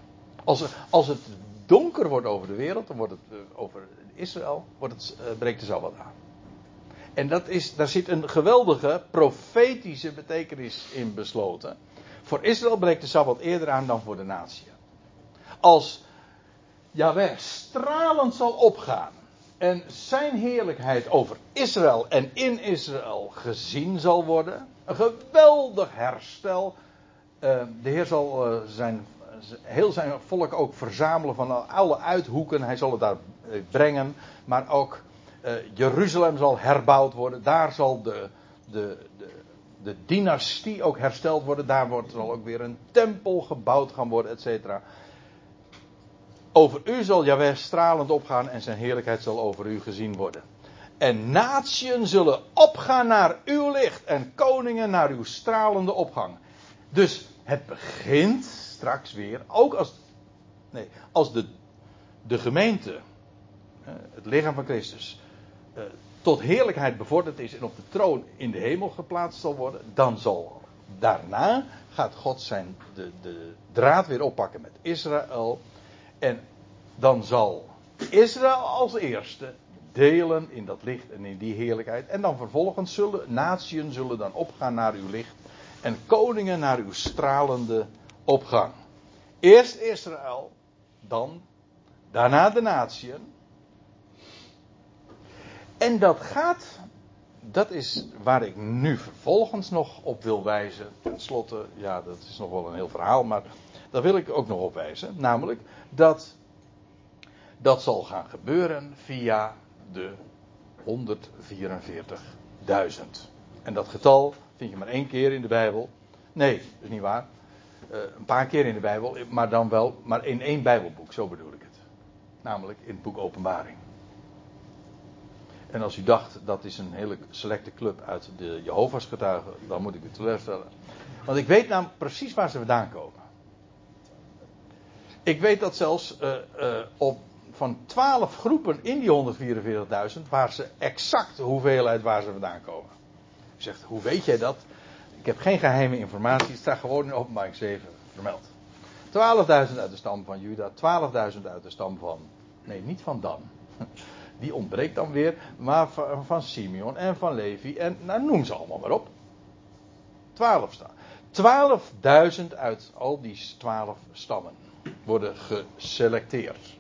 Als, als het donker wordt over de wereld, dan wordt het over Israël wordt het, uh, breekt de Sabbat aan. En dat is, daar zit een geweldige profetische betekenis in besloten. Voor Israël breekt de Sabbat eerder aan dan voor de natie. Als Yahweh stralend zal opgaan en zijn heerlijkheid over Israël en in Israël gezien zal worden, een geweldig herstel. Uh, de Heer zal uh, zijn heel zijn volk ook verzamelen van alle uithoeken. Hij zal het daar eh, brengen. Maar ook uh, Jeruzalem zal herbouwd worden. Daar zal de, de, de, de dynastie ook hersteld worden. Daar wordt, zal ook weer een tempel gebouwd gaan worden, et cetera. Over u zal Jaweh stralend opgaan en zijn heerlijkheid zal over u gezien worden. En natieën zullen opgaan naar uw licht en koningen naar uw stralende opgang. Dus het begint straks weer, ook als, nee, als de, de gemeente, het lichaam van Christus, eh, tot heerlijkheid bevorderd is en op de troon in de hemel geplaatst zal worden, dan zal daarna gaat God zijn de, de draad weer oppakken met Israël. En dan zal Israël als eerste delen in dat licht en in die heerlijkheid. En dan vervolgens zullen natieën zullen dan opgaan naar uw licht en koningen naar uw stralende opgang. Eerst Israël, dan, daarna de natieën. En dat gaat, dat is waar ik nu vervolgens nog op wil wijzen. Ten slotte, ja, dat is nog wel een heel verhaal, maar daar wil ik ook nog op wijzen. Namelijk dat dat zal gaan gebeuren via de 144.000. En dat getal vind je maar één keer in de Bijbel. Nee, dat is niet waar. Uh, een paar keer in de Bijbel, maar dan wel, maar in één Bijbelboek, zo bedoel ik het. Namelijk in het boek Openbaring. En als u dacht dat is een hele selecte club uit de Jehovah's getuigen, dan moet ik u teleurstellen. Want ik weet namelijk precies waar ze vandaan komen. Ik weet dat zelfs uh, uh, op van twaalf groepen in die 144.000, waar ze exact de hoeveelheid waar ze vandaan komen. U zegt, hoe weet jij dat? Ik heb geen geheime informatie, het staat gewoon in openbaring 7 vermeld. 12.000 uit de stam van Juda, 12.000 uit de stam van, nee niet van Dan. Die ontbreekt dan weer, maar van, van Simeon en van Levi en nou, noem ze allemaal maar op. 12 staan. 12.000 uit al die 12 stammen worden geselecteerd.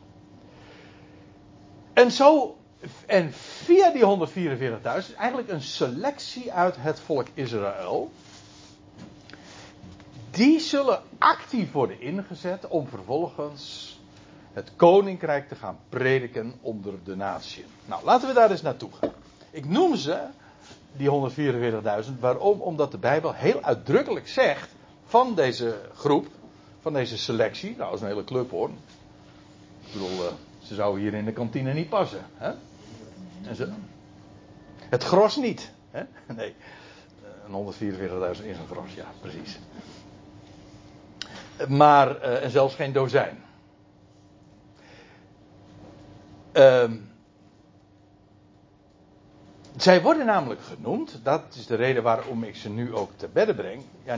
En zo, en via die 144.000, eigenlijk een selectie uit het volk Israël. Die zullen actief worden ingezet om vervolgens het koninkrijk te gaan prediken onder de natie. Nou, laten we daar eens naartoe gaan. Ik noem ze, die 144.000, waarom? Omdat de Bijbel heel uitdrukkelijk zegt van deze groep, van deze selectie, nou, dat is een hele club hoor. Ik bedoel, uh, ze zouden hier in de kantine niet passen. Hè? En ze, het gros niet. Hè? Nee, een 144.000 is een gros, ja, precies. Maar, uh, en zelfs geen dozijn. Uh, zij worden namelijk genoemd, dat is de reden waarom ik ze nu ook te bedden breng. Ja,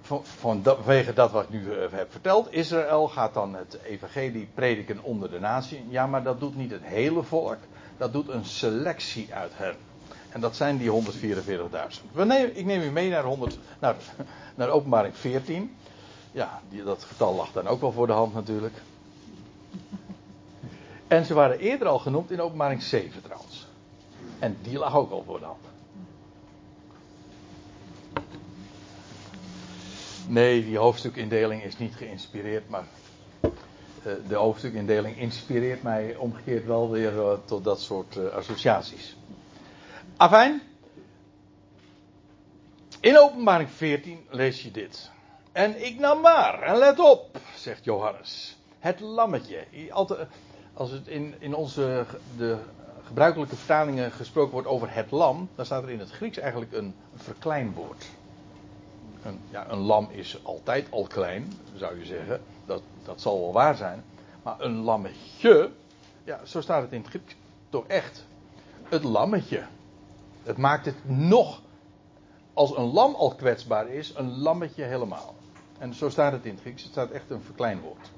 van, vanwege dat wat ik nu eh, heb verteld. Israël gaat dan het evangelie prediken onder de natie. Ja, maar dat doet niet het hele volk. Dat doet een selectie uit hen. En dat zijn die 144.000. Ik neem u mee naar, 100, naar, naar openbaring 14. Ja, die, dat getal lag dan ook wel voor de hand natuurlijk. En ze waren eerder al genoemd in openbaring 7 trouwens. En die lag ook al voor de hand. Nee, die hoofdstukindeling is niet geïnspireerd, maar uh, de hoofdstukindeling inspireert mij omgekeerd wel weer uh, tot dat soort uh, associaties. Afijn. In openbaring 14 lees je dit. En ik nam waar, en let op, zegt Johannes. Het lammetje. Altijd, als het in, in onze de gebruikelijke vertalingen gesproken wordt over het lam, dan staat er in het Grieks eigenlijk een verkleinwoord. Een, ja, een lam is altijd al klein, zou je zeggen. Dat, dat zal wel waar zijn. Maar een lammetje, ja, zo staat het in het Grieks toch echt. Het lammetje. Het maakt het nog, als een lam al kwetsbaar is, een lammetje helemaal. En zo staat het in het Grieks. Het staat echt een verkleinwoord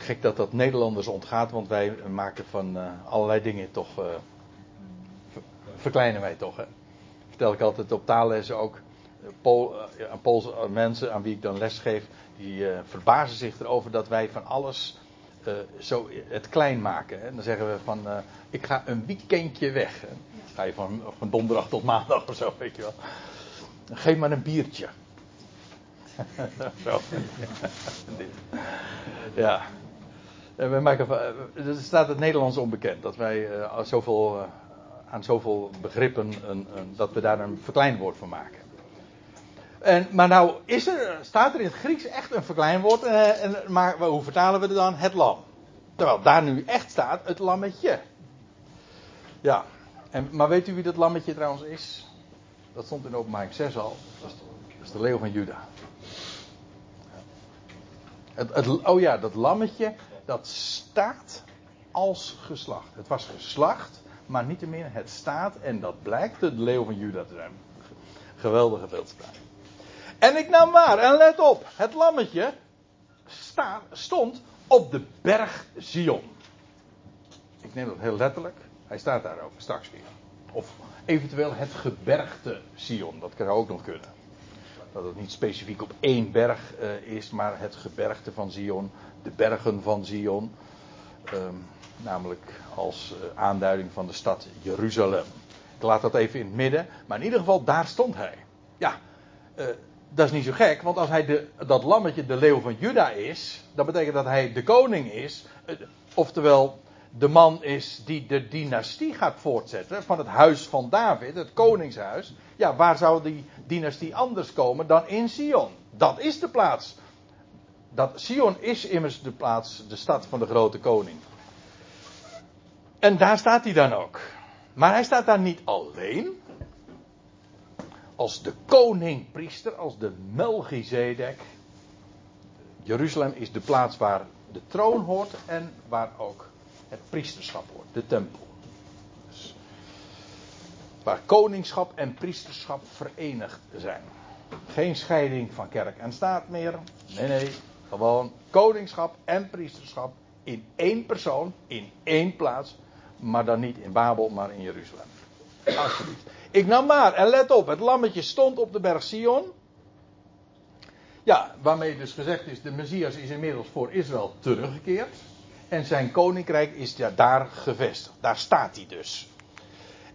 gek dat dat Nederlanders ontgaat, want wij maken van uh, allerlei dingen toch. Uh, verkleinen wij toch. Hè? Vertel ik altijd op taallessen ook. Pool, uh, aan Poolse mensen aan wie ik dan les geef, die verbazen zich erover dat wij van alles zo het klein maken. Hè? Dan zeggen we van, ik ga een weekendje weg. Ga je van, van donderdag tot maandag of zo, weet je wel. Geef maar een biertje. ja. Eh, we maken, er staat het Nederlands onbekend dat wij uh, zoveel, aan zoveel begrippen een, een, dat we daar een verkleinwoord van maken. En, maar nou is er, staat er in het Grieks echt een verkleinwoord, en, maar hoe vertalen we het dan? Het lam. Terwijl daar nu echt staat het lammetje. Ja, en, maar weet u wie dat lammetje trouwens is? Dat stond in openbaring 6 al. Dat is, dat is de leeuw van Juda. Het, het, oh ja, dat lammetje dat staat als geslacht. Het was geslacht, maar niet meer het staat en dat blijkt de leeuw van Juda te zijn. Geweldige beeldspraak. En ik nam waar, en let op, het lammetje sta, stond op de berg Zion. Ik neem dat heel letterlijk. Hij staat daar ook straks weer. Of eventueel het gebergte Zion, dat kan ook nog kunnen. Dat het niet specifiek op één berg uh, is, maar het gebergte van Zion de bergen van Zion. Um, namelijk als uh, aanduiding van de stad Jeruzalem. Ik laat dat even in het midden. Maar in ieder geval, daar stond hij. Ja, uh, dat is niet zo gek. Want als hij de, dat lammetje de leeuw van Juda is. Dan betekent dat hij de koning is. Oftewel, de man is die de dynastie gaat voortzetten. Van het huis van David, het koningshuis. Ja, waar zou die dynastie anders komen dan in Sion? Dat is de plaats dat Sion is immers de plaats, de stad van de grote koning. En daar staat hij dan ook. Maar hij staat daar niet alleen. Als de koning-priester, als de Melchizedek. Jeruzalem is de plaats waar de troon hoort en waar ook het priesterschap hoort, de tempel. Dus waar koningschap en priesterschap verenigd zijn. Geen scheiding van kerk en staat meer. Nee, nee. Gewoon koningschap en priesterschap in één persoon, in één plaats. Maar dan niet in Babel, maar in Jeruzalem. Alsjeblieft. Ik nam maar, en let op, het lammetje stond op de berg Sion. Ja, waarmee dus gezegd is, de Messias is inmiddels voor Israël teruggekeerd. En zijn koninkrijk is daar gevestigd. Daar staat hij dus.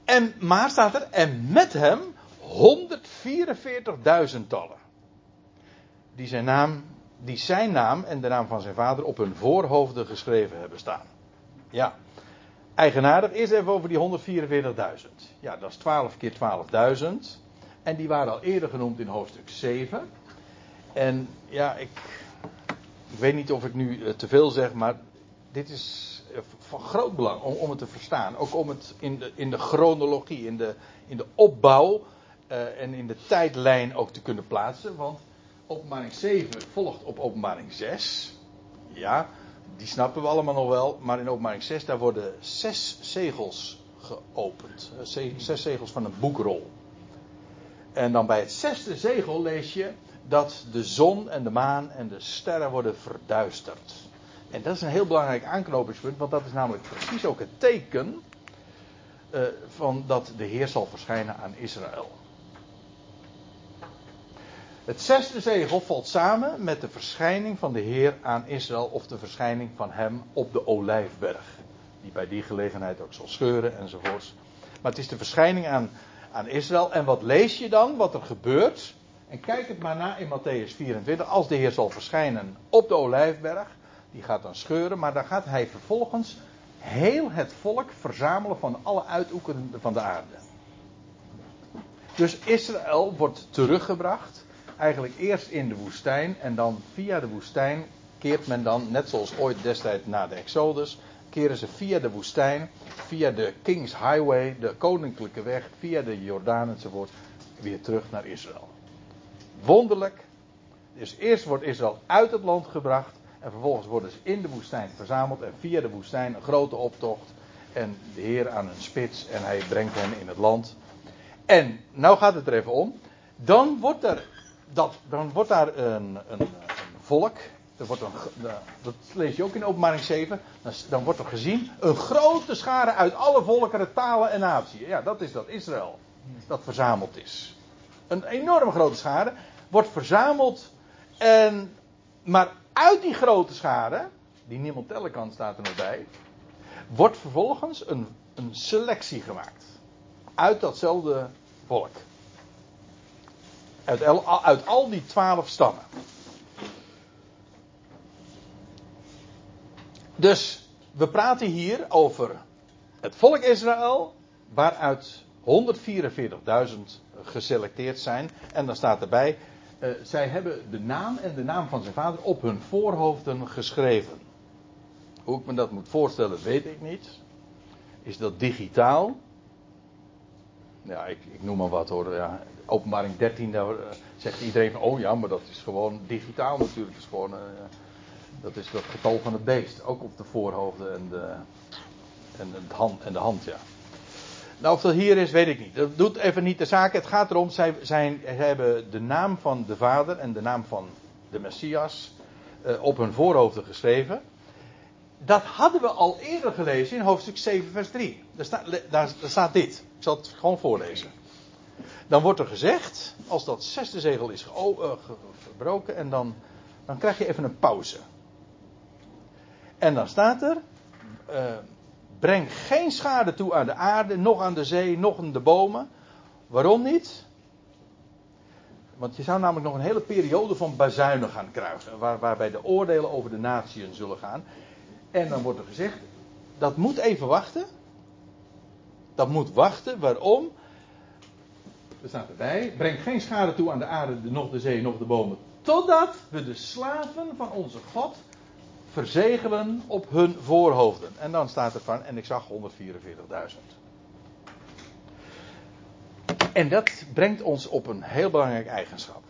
En, maar staat er, en met hem 144.000 tallen. Die zijn naam, die zijn naam en de naam van zijn vader op hun voorhoofden geschreven hebben staan. Ja. Eigenaardig, eerst even over die 144.000. Ja, dat is 12 keer 12.000. En die waren al eerder genoemd in hoofdstuk 7. En ja, ik, ik weet niet of ik nu eh, te veel zeg, maar dit is eh, van groot belang om, om het te verstaan. Ook om het in de, in de chronologie, in de, in de opbouw uh, en in de tijdlijn ook te kunnen plaatsen. Want openbaring 7 volgt op openbaring 6. Ja, die snappen we allemaal nog wel. Maar in openbaring 6 daar worden zes zegels geopend. Zes zegels van een boekrol. En dan bij het zesde zegel lees je dat de zon en de maan en de sterren worden verduisterd. En dat is een heel belangrijk aanknopingspunt, want dat is namelijk precies ook het teken uh, van dat de Heer zal verschijnen aan Israël. Het zesde zegel valt samen met de verschijning van de Heer aan Israël of de verschijning van hem op de Olijfberg. Die bij die gelegenheid ook zal scheuren enzovoorts. Maar het is de verschijning aan, aan Israël. En wat lees je dan? Wat er gebeurt? En kijk het maar na in Matthäus 24. Als de Heer zal verschijnen op de Olijfberg. Die gaat dan scheuren. Maar dan gaat hij vervolgens heel het volk verzamelen van alle uithoeken van de aarde. Dus Israël wordt teruggebracht. Eigenlijk eerst in de woestijn. En dan via de woestijn keert men dan, net zoals ooit destijds na de Exodus. Keren ze via de woestijn, via de King's Highway, de koninklijke weg, via de Jordaan enzovoort, weer terug naar Israël. Wonderlijk. Dus eerst wordt Israël uit het land gebracht. En vervolgens worden ze in de woestijn verzameld. En via de woestijn een grote optocht. En de Heer aan een spits. En hij brengt hen in het land. En nou gaat het er even om. Dan wordt er, dat, dan wordt daar een, een, volk. Er wordt een, dat lees je ook in openbaring 7. Dan, dan wordt er gezien een grote schare uit alle volkeren, talen en naties. Ja, dat is dat Israël. Dat verzameld is. Een enorm grote schare wordt verzameld. En, maar uit die grote schade, die niemand tellen kan, staat er nog bij, wordt vervolgens een, een selectie gemaakt. Uit datzelfde volk. Uit, uit al die twaalf stammen. Dus we praten hier over het volk Israël, waaruit 144.000 geselecteerd zijn. En dan staat erbij, uh, zij hebben de naam en de naam van zijn vader op hun voorhoofden geschreven. Hoe ik me dat moet voorstellen, weet ik niet. Is dat digitaal? Ja, ik, ik noem maar wat hoor. Ja, openbaring 13, daar uh, zegt iedereen van, oh ja, maar dat is gewoon digitaal natuurlijk. Dat uh, dat is het getal van het beest. Ook op de voorhoofden en de, en hand, en de hand, ja. Nou, of dat hier is, weet ik niet. Dat doet even niet de zaak. Het gaat erom, zij, zijn, zij hebben de naam van de Vader en de naam van de Messias uh, op hun voorhoofden geschreven. Dat hadden we al eerder gelezen in hoofdstuk 7, vers 3. Daar, daar, staat dit. Ik zal het gewoon voorlezen. Dan wordt er gezegd, als dat zesde zegel is uh, verbroken, en dan, dan krijg je even een pauze. En dan staat er. Uh, Breng geen schade toe aan de aarde, nog aan de zee, nog aan de bomen. Waarom niet? Want je zou namelijk nog een hele periode van bazuinen gaan kruisen. Waar, waarbij de oordelen over de natieën zullen gaan. En dan wordt er gezegd, dat moet even wachten. Dat moet wachten. Waarom? Er staat erbij, breng geen schade toe aan de aarde, nog de zee, nog de bomen. Totdat we de slaven van onze God verzegelen op hun voorhoofden. En dan staat er van, en ik zag 144.000. En dat brengt ons op een heel belangrijk eigenschap.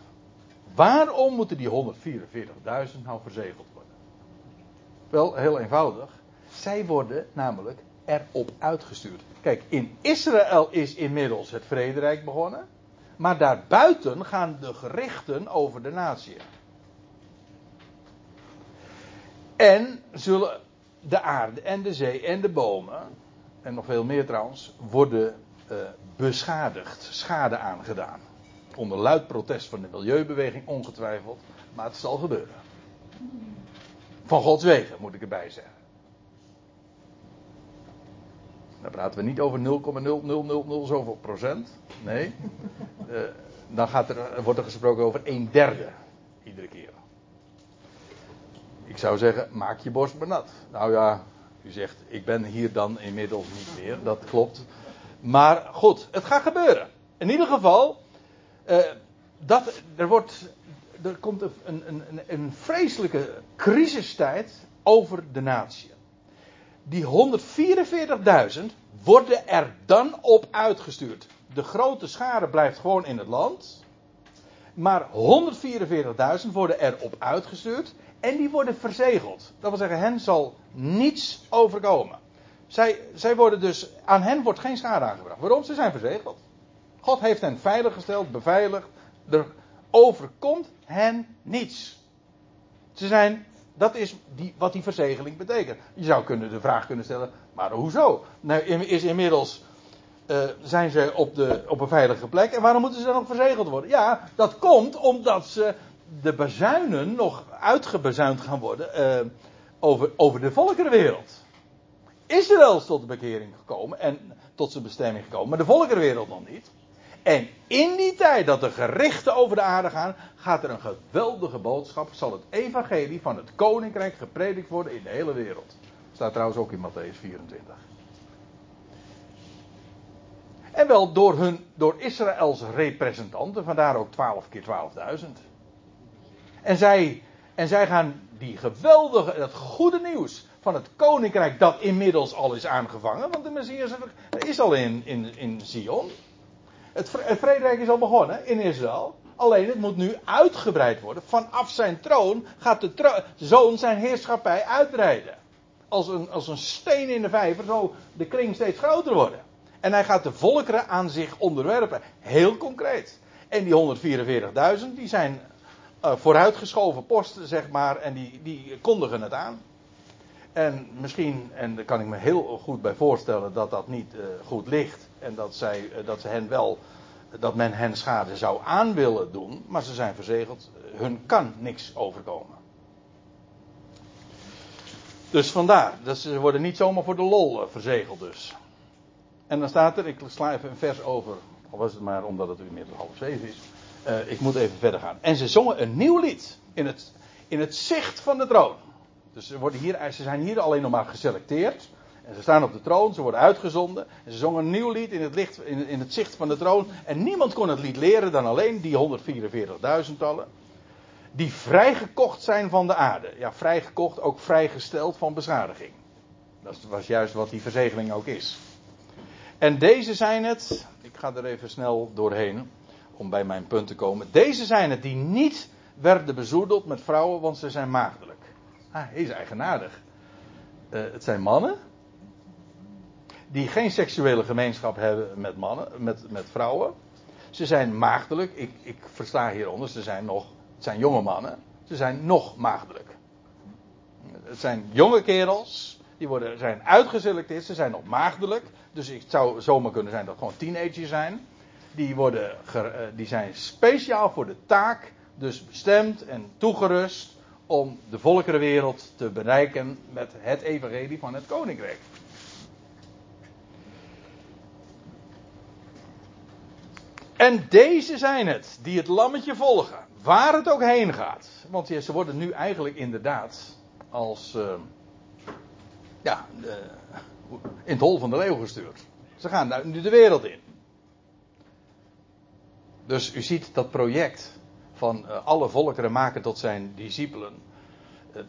Waarom moeten die 144.000 nou verzegeld worden? Wel, heel eenvoudig. Zij worden namelijk erop uitgestuurd. Kijk, in Israël is inmiddels het vrederijk begonnen. Maar daarbuiten gaan de gerichten over de natie. En zullen de aarde en de zee en de bomen, en nog veel meer trouwens, worden uh, beschadigd, schade aangedaan. Onder luid protest van de milieubeweging, ongetwijfeld. Maar het zal gebeuren. Van Gods wegen, moet ik erbij zeggen. Dan praten we niet over 0,0000 zoveel procent. Nee. Uh, dan gaat er, wordt er gesproken over een derde. Iedere keer. Ik zou zeggen, maak je borst maar nat. Nou ja, u zegt, ik ben hier dan inmiddels niet meer. Dat klopt. Maar goed, het gaat gebeuren. In ieder geval, uh, dat, er, wordt, er komt een, een, een, vreselijke crisistijd over de natie. Die 144.000 worden er dan op uitgestuurd. De grote schare blijft gewoon in het land. Maar 144.000 worden erop uitgestuurd. En die worden verzegeld. Dat wil zeggen, hen zal niets overkomen. Zij, zij worden dus, aan hen wordt geen schade aangebracht. Waarom? Ze zijn verzegeld. God heeft hen veiliggesteld, beveiligd. Er overkomt hen niets. Ze zijn, dat is die, wat die verzegeling betekent. Je zou kunnen de vraag kunnen stellen, maar hoezo? Nou, is inmiddels uh, zijn ze op, de, op een veilige plek. En waarom moeten ze dan nog verzegeld worden? Ja, dat komt omdat ze de bezuinen nog uitgebezuind gaan worden uh, over, over de volkerenwereld. Israël is tot de bekering gekomen en tot zijn bestemming gekomen, maar de volkerenwereld nog niet. En in die tijd dat de gerichten over de aarde gaan, gaat er een geweldige boodschap, zal het evangelie van het koninkrijk gepredikt worden in de hele wereld. Staat trouwens ook in Matthäus 24. En wel door, hun, door Israëls representanten, vandaar ook 12 keer 12.000. En zij, en zij gaan die geweldige, dat goede nieuws van het koninkrijk dat inmiddels al is aangevangen, want de Messias is al in, in, in Sion. Het, het is al begonnen in Israël. Alleen het moet nu uitgebreid worden. Vanaf zijn troon gaat de zoon zijn heerschappij uitbreiden. Als een, als een steen in de vijver zal de kring steeds groter worden. En hij gaat de volkeren aan zich onderwerpen. Heel concreet. En die 144.000 die zijn uh, vooruitgeschoven posten, zeg maar. En die, die kondigen het aan. En misschien, en daar kan ik me heel goed bij voorstellen dat dat niet uh, goed ligt. En dat, zij, uh, dat ze hen wel, dat men hen schade zou aan willen doen. Maar ze zijn verzegeld. Hun kan niks overkomen. Dus vandaar, dat ze worden niet zomaar voor de lol verzegeld dus. En dan staat er, ik sla even een vers over, al was het maar omdat het inmiddels half zeven is. Uh, ik moet even verder gaan. En ze zongen een nieuw lied in het, in het zicht van de troon. Dus ze, worden hier, ze zijn hier alleen nog maar geselecteerd. En ze staan op de troon, ze worden uitgezonden. En ze zongen een nieuw lied in het, licht, in, in het zicht van de troon. En niemand kon het lied leren dan alleen die 144.000-tallen. Die vrijgekocht zijn van de aarde. Ja, vrijgekocht, ook vrijgesteld van beschadiging. Dat was juist wat die verzegeling ook is. En deze zijn het, ik ga er even snel doorheen om bij mijn punt te komen. Deze zijn het die niet werden bezoedeld met vrouwen, want ze zijn maagdelijk. Ah, hij is eigenaardig. Uh, het zijn mannen die geen seksuele gemeenschap hebben met mannen, met, met vrouwen. Ze zijn maagdelijk. Ik, ik versta hieronder, ze zijn nog, het zijn jonge mannen. Ze zijn nog maagdelijk. Het zijn jonge kerels die worden, zijn uitgeselecteerd, ze zijn nog maagdelijk. Dus het zou zomaar kunnen zijn dat het gewoon teenagers zijn. Die, worden, eh, die zijn speciaal voor de taak, dus bestemd en toegerust om de volkerenwereld te bereiken met het evangelie van het koninkrijk. En deze zijn het die het lammetje volgen, waar het ook heen gaat. Want ze worden nu eigenlijk inderdaad als uh, ja, in het hol van de leeuw gestuurd. Ze gaan nu de wereld in. Dus u ziet dat project van uh, alle volkeren maken tot zijn discipelen. Uh,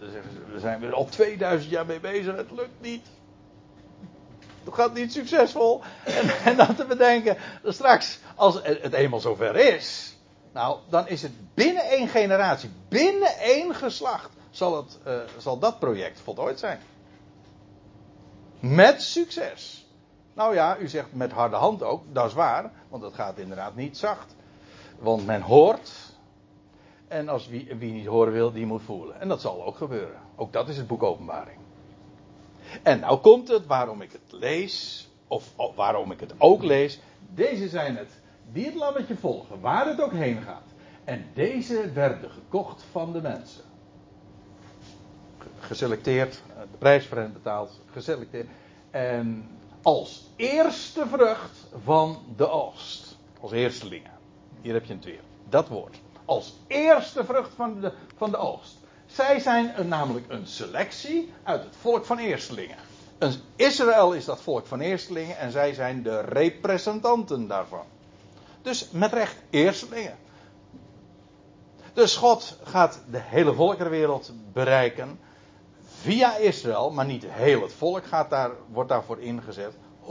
we zijn weer al 2000 jaar mee bezig, het lukt niet. Het gaat niet succesvol. En, en dan te bedenken, straks als het eenmaal zover is, nou, dan is het binnen één generatie, binnen één geslacht, zal, het, uh, zal dat project voltooid zijn. Met succes. Nou ja, u zegt met harde hand ook, dat is waar, want dat gaat inderdaad niet zacht. Want men hoort, en als wie, wie niet horen wil, die moet voelen. En dat zal ook gebeuren. Ook dat is het boek Openbaring. En nou komt het waarom ik het lees of waarom ik het ook lees. Deze zijn het die het lammetje volgen, waar het ook heen gaat. En deze werden gekocht van de mensen. Geselecteerd, de prijs voor betaald, geselecteerd. En als eerste vrucht van de oogst. Als eerstelingen. Hier heb je het weer. Dat woord. Als eerste vrucht van de, van de oogst. Zij zijn namelijk een selectie uit het volk van eerstelingen. Israël is dat volk van eerstelingen en zij zijn de representanten daarvan. Dus met recht eerstelingen. Dus God gaat de hele volkerenwereld bereiken via Israël, maar niet heel het volk gaat daar, wordt daarvoor ingezet. 144.000.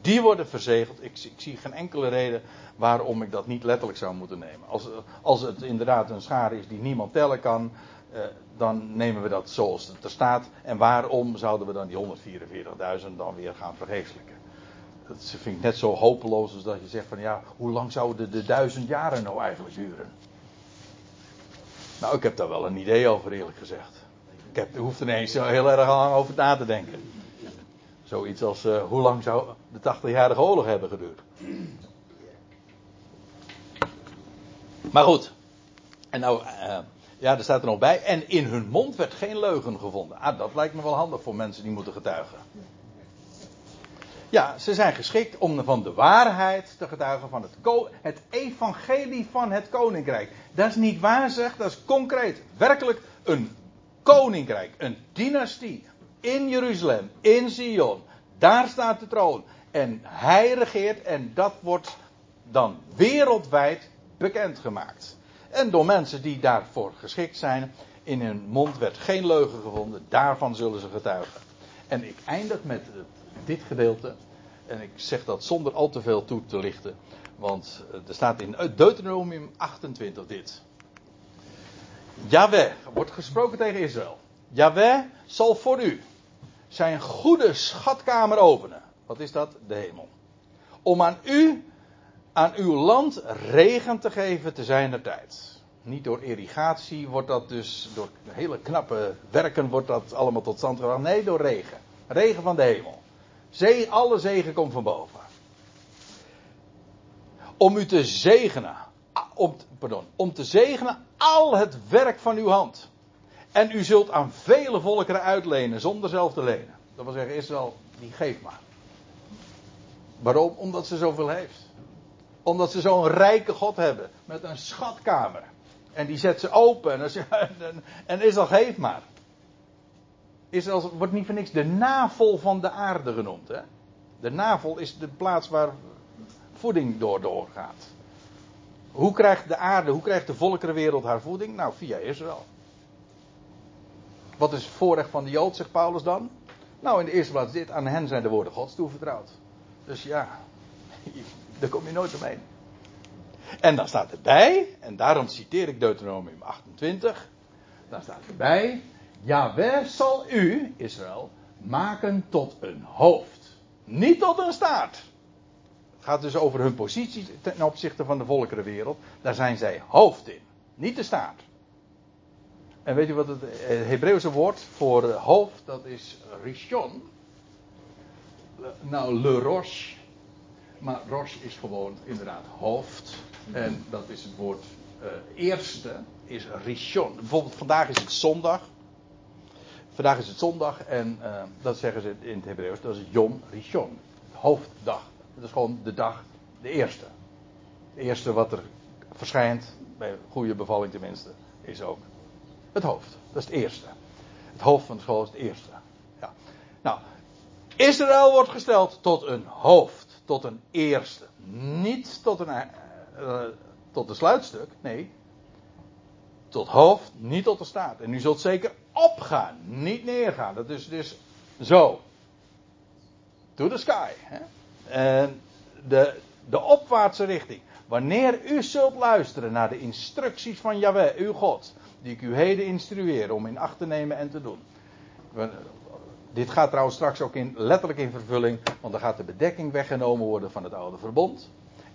Die worden verzegeld. Ik, ik, zie geen enkele reden waarom ik dat niet letterlijk zou moeten nemen. Als, als het inderdaad een schare is die niemand tellen kan, eh, dan nemen we dat zoals het er staat. En waarom zouden we dan die 144.000 dan weer gaan vergeestelijken? Dat vind ik net zo hopeloos als dat je zegt van ja, hoe lang zouden de duizend jaren nou eigenlijk duren? Nou, ik heb daar wel een idee over eerlijk gezegd. Ik heb, hoef er ineens zo heel erg lang over na te denken. Zoiets als uh, hoe lang zou de 80-jarige oorlog hebben geduurd? Maar goed. En nou, uh, ja, er staat er nog bij. En in hun mond werd geen leugen gevonden. Ah, dat lijkt me wel handig voor mensen die moeten getuigen. Ja, ze zijn geschikt om van de waarheid te getuigen van het, het evangelie van het koninkrijk. Dat is niet wazig, dat is concreet. Werkelijk een koninkrijk, een dynastie. In Jeruzalem, in Sion. Daar staat de troon. En hij regeert en dat wordt dan wereldwijd bekendgemaakt. En door mensen die daarvoor geschikt zijn. In hun mond werd geen leugen gevonden. Daarvan zullen ze getuigen. En ik eindig met dit gedeelte. En ik zeg dat zonder al te veel toe te lichten. Want er staat in Deuteronomium 28 dit. Yahweh, wordt gesproken tegen Israël. Yahweh zal voor u zijn goede schatkamer openen. Wat is dat? De hemel. Om aan u, aan uw land regen te geven te zijner tijd. Niet door irrigatie wordt dat dus, door hele knappe werken wordt dat allemaal tot stand gebracht. Nee, door regen. Regen van de hemel. Alle zegen komt van boven. Om u te zegenen. Om, pardon, om te zegenen al het werk van uw hand. En u zult aan vele volkeren uitlenen zonder zelf te lenen. Dat wil zeggen, Israël, die geeft maar. Waarom? Omdat ze zoveel heeft. Omdat ze zo'n rijke God hebben. Met een schatkamer. En die zet ze open. En, en Israël geeft maar. Israël wordt niet voor niks de navel van de aarde genoemd. Hè? De navel is de plaats waar voeding door doorgaat. Hoe krijgt de aarde, hoe krijgt de volkerenwereld haar voeding? Nou, via Israël. Wat is het voorrecht van de Jood, zegt Paulus dan? Nou, in de eerste plaats dit, aan hen zijn de woorden Gods toevertrouwd. Dus ja, daar kom je nooit omheen. En dan staat erbij, en daarom citeer ik Deuteronomium 28, dan staat erbij, Jawel zal u, Israël, maken tot een hoofd. Niet tot een staart. Het gaat dus over hun positie ten opzichte van de volkerenwereld. Daar zijn zij hoofd in, niet de staart. En weet u wat het Hebreeuwse woord voor hoofd, dat is rishon. Nou, le roche. Maar roche is gewoon inderdaad hoofd. En dat is het woord uh, eerste, is rishon. Bijvoorbeeld vandaag is het zondag. Vandaag is het zondag en uh, dat zeggen ze in het Hebreeuws, dat is Yom Rishon. Hoofddag. Dat is gewoon de dag, de eerste. De eerste wat er verschijnt, bij goede bevalling tenminste, is ook het hoofd. Dat is het eerste. Het hoofd van de school is het eerste. Ja. Nou, Israël wordt gesteld tot een hoofd, tot een eerste. Niet tot een, uh, tot een sluitstuk, nee. Tot hoofd, niet tot de staat. En u zult zeker opgaan, niet neergaan. Dat is dus zo. To the sky. Hè? En de, de opwaartse richting. Wanneer u zult luisteren naar de instructies van Yahweh, uw God, die ik u heden instrueer om in acht te nemen en te doen. Dit gaat trouwens straks ook in, letterlijk in vervulling, want dan gaat de bedekking weggenomen worden van het oude verbond.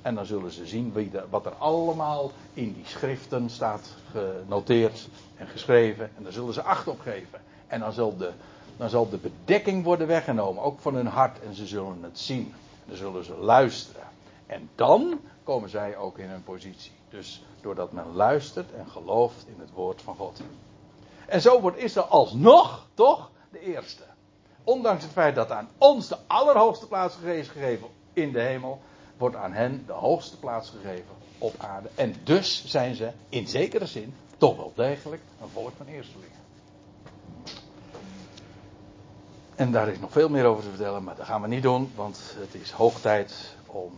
En dan zullen ze zien wie wat er allemaal in die schriften staat genoteerd en geschreven. En daar zullen ze acht op geven. En dan zal de, dan zal de bedekking worden weggenomen, ook van hun hart, en ze zullen het zien. Dan zullen ze luisteren. En dan komen zij ook in hun positie. Dus doordat men luistert en gelooft in het woord van God. En zo wordt Israël alsnog, toch, de eerste. Ondanks het feit dat aan ons de allerhoogste plaats is gegeven in de hemel, wordt aan hen de hoogste plaats gegeven op aarde. En dus zijn ze in zekere zin toch wel degelijk een volk van eerstelingen. En daar is nog veel meer over te vertellen, maar dat gaan we niet doen, want het is hoog tijd om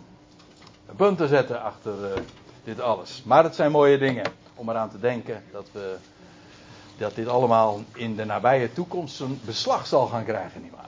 een punt te zetten achter uh, dit alles. Maar het zijn mooie dingen om eraan te denken dat, we, dat dit allemaal in de nabije toekomst een beslag zal gaan krijgen, nietwaar?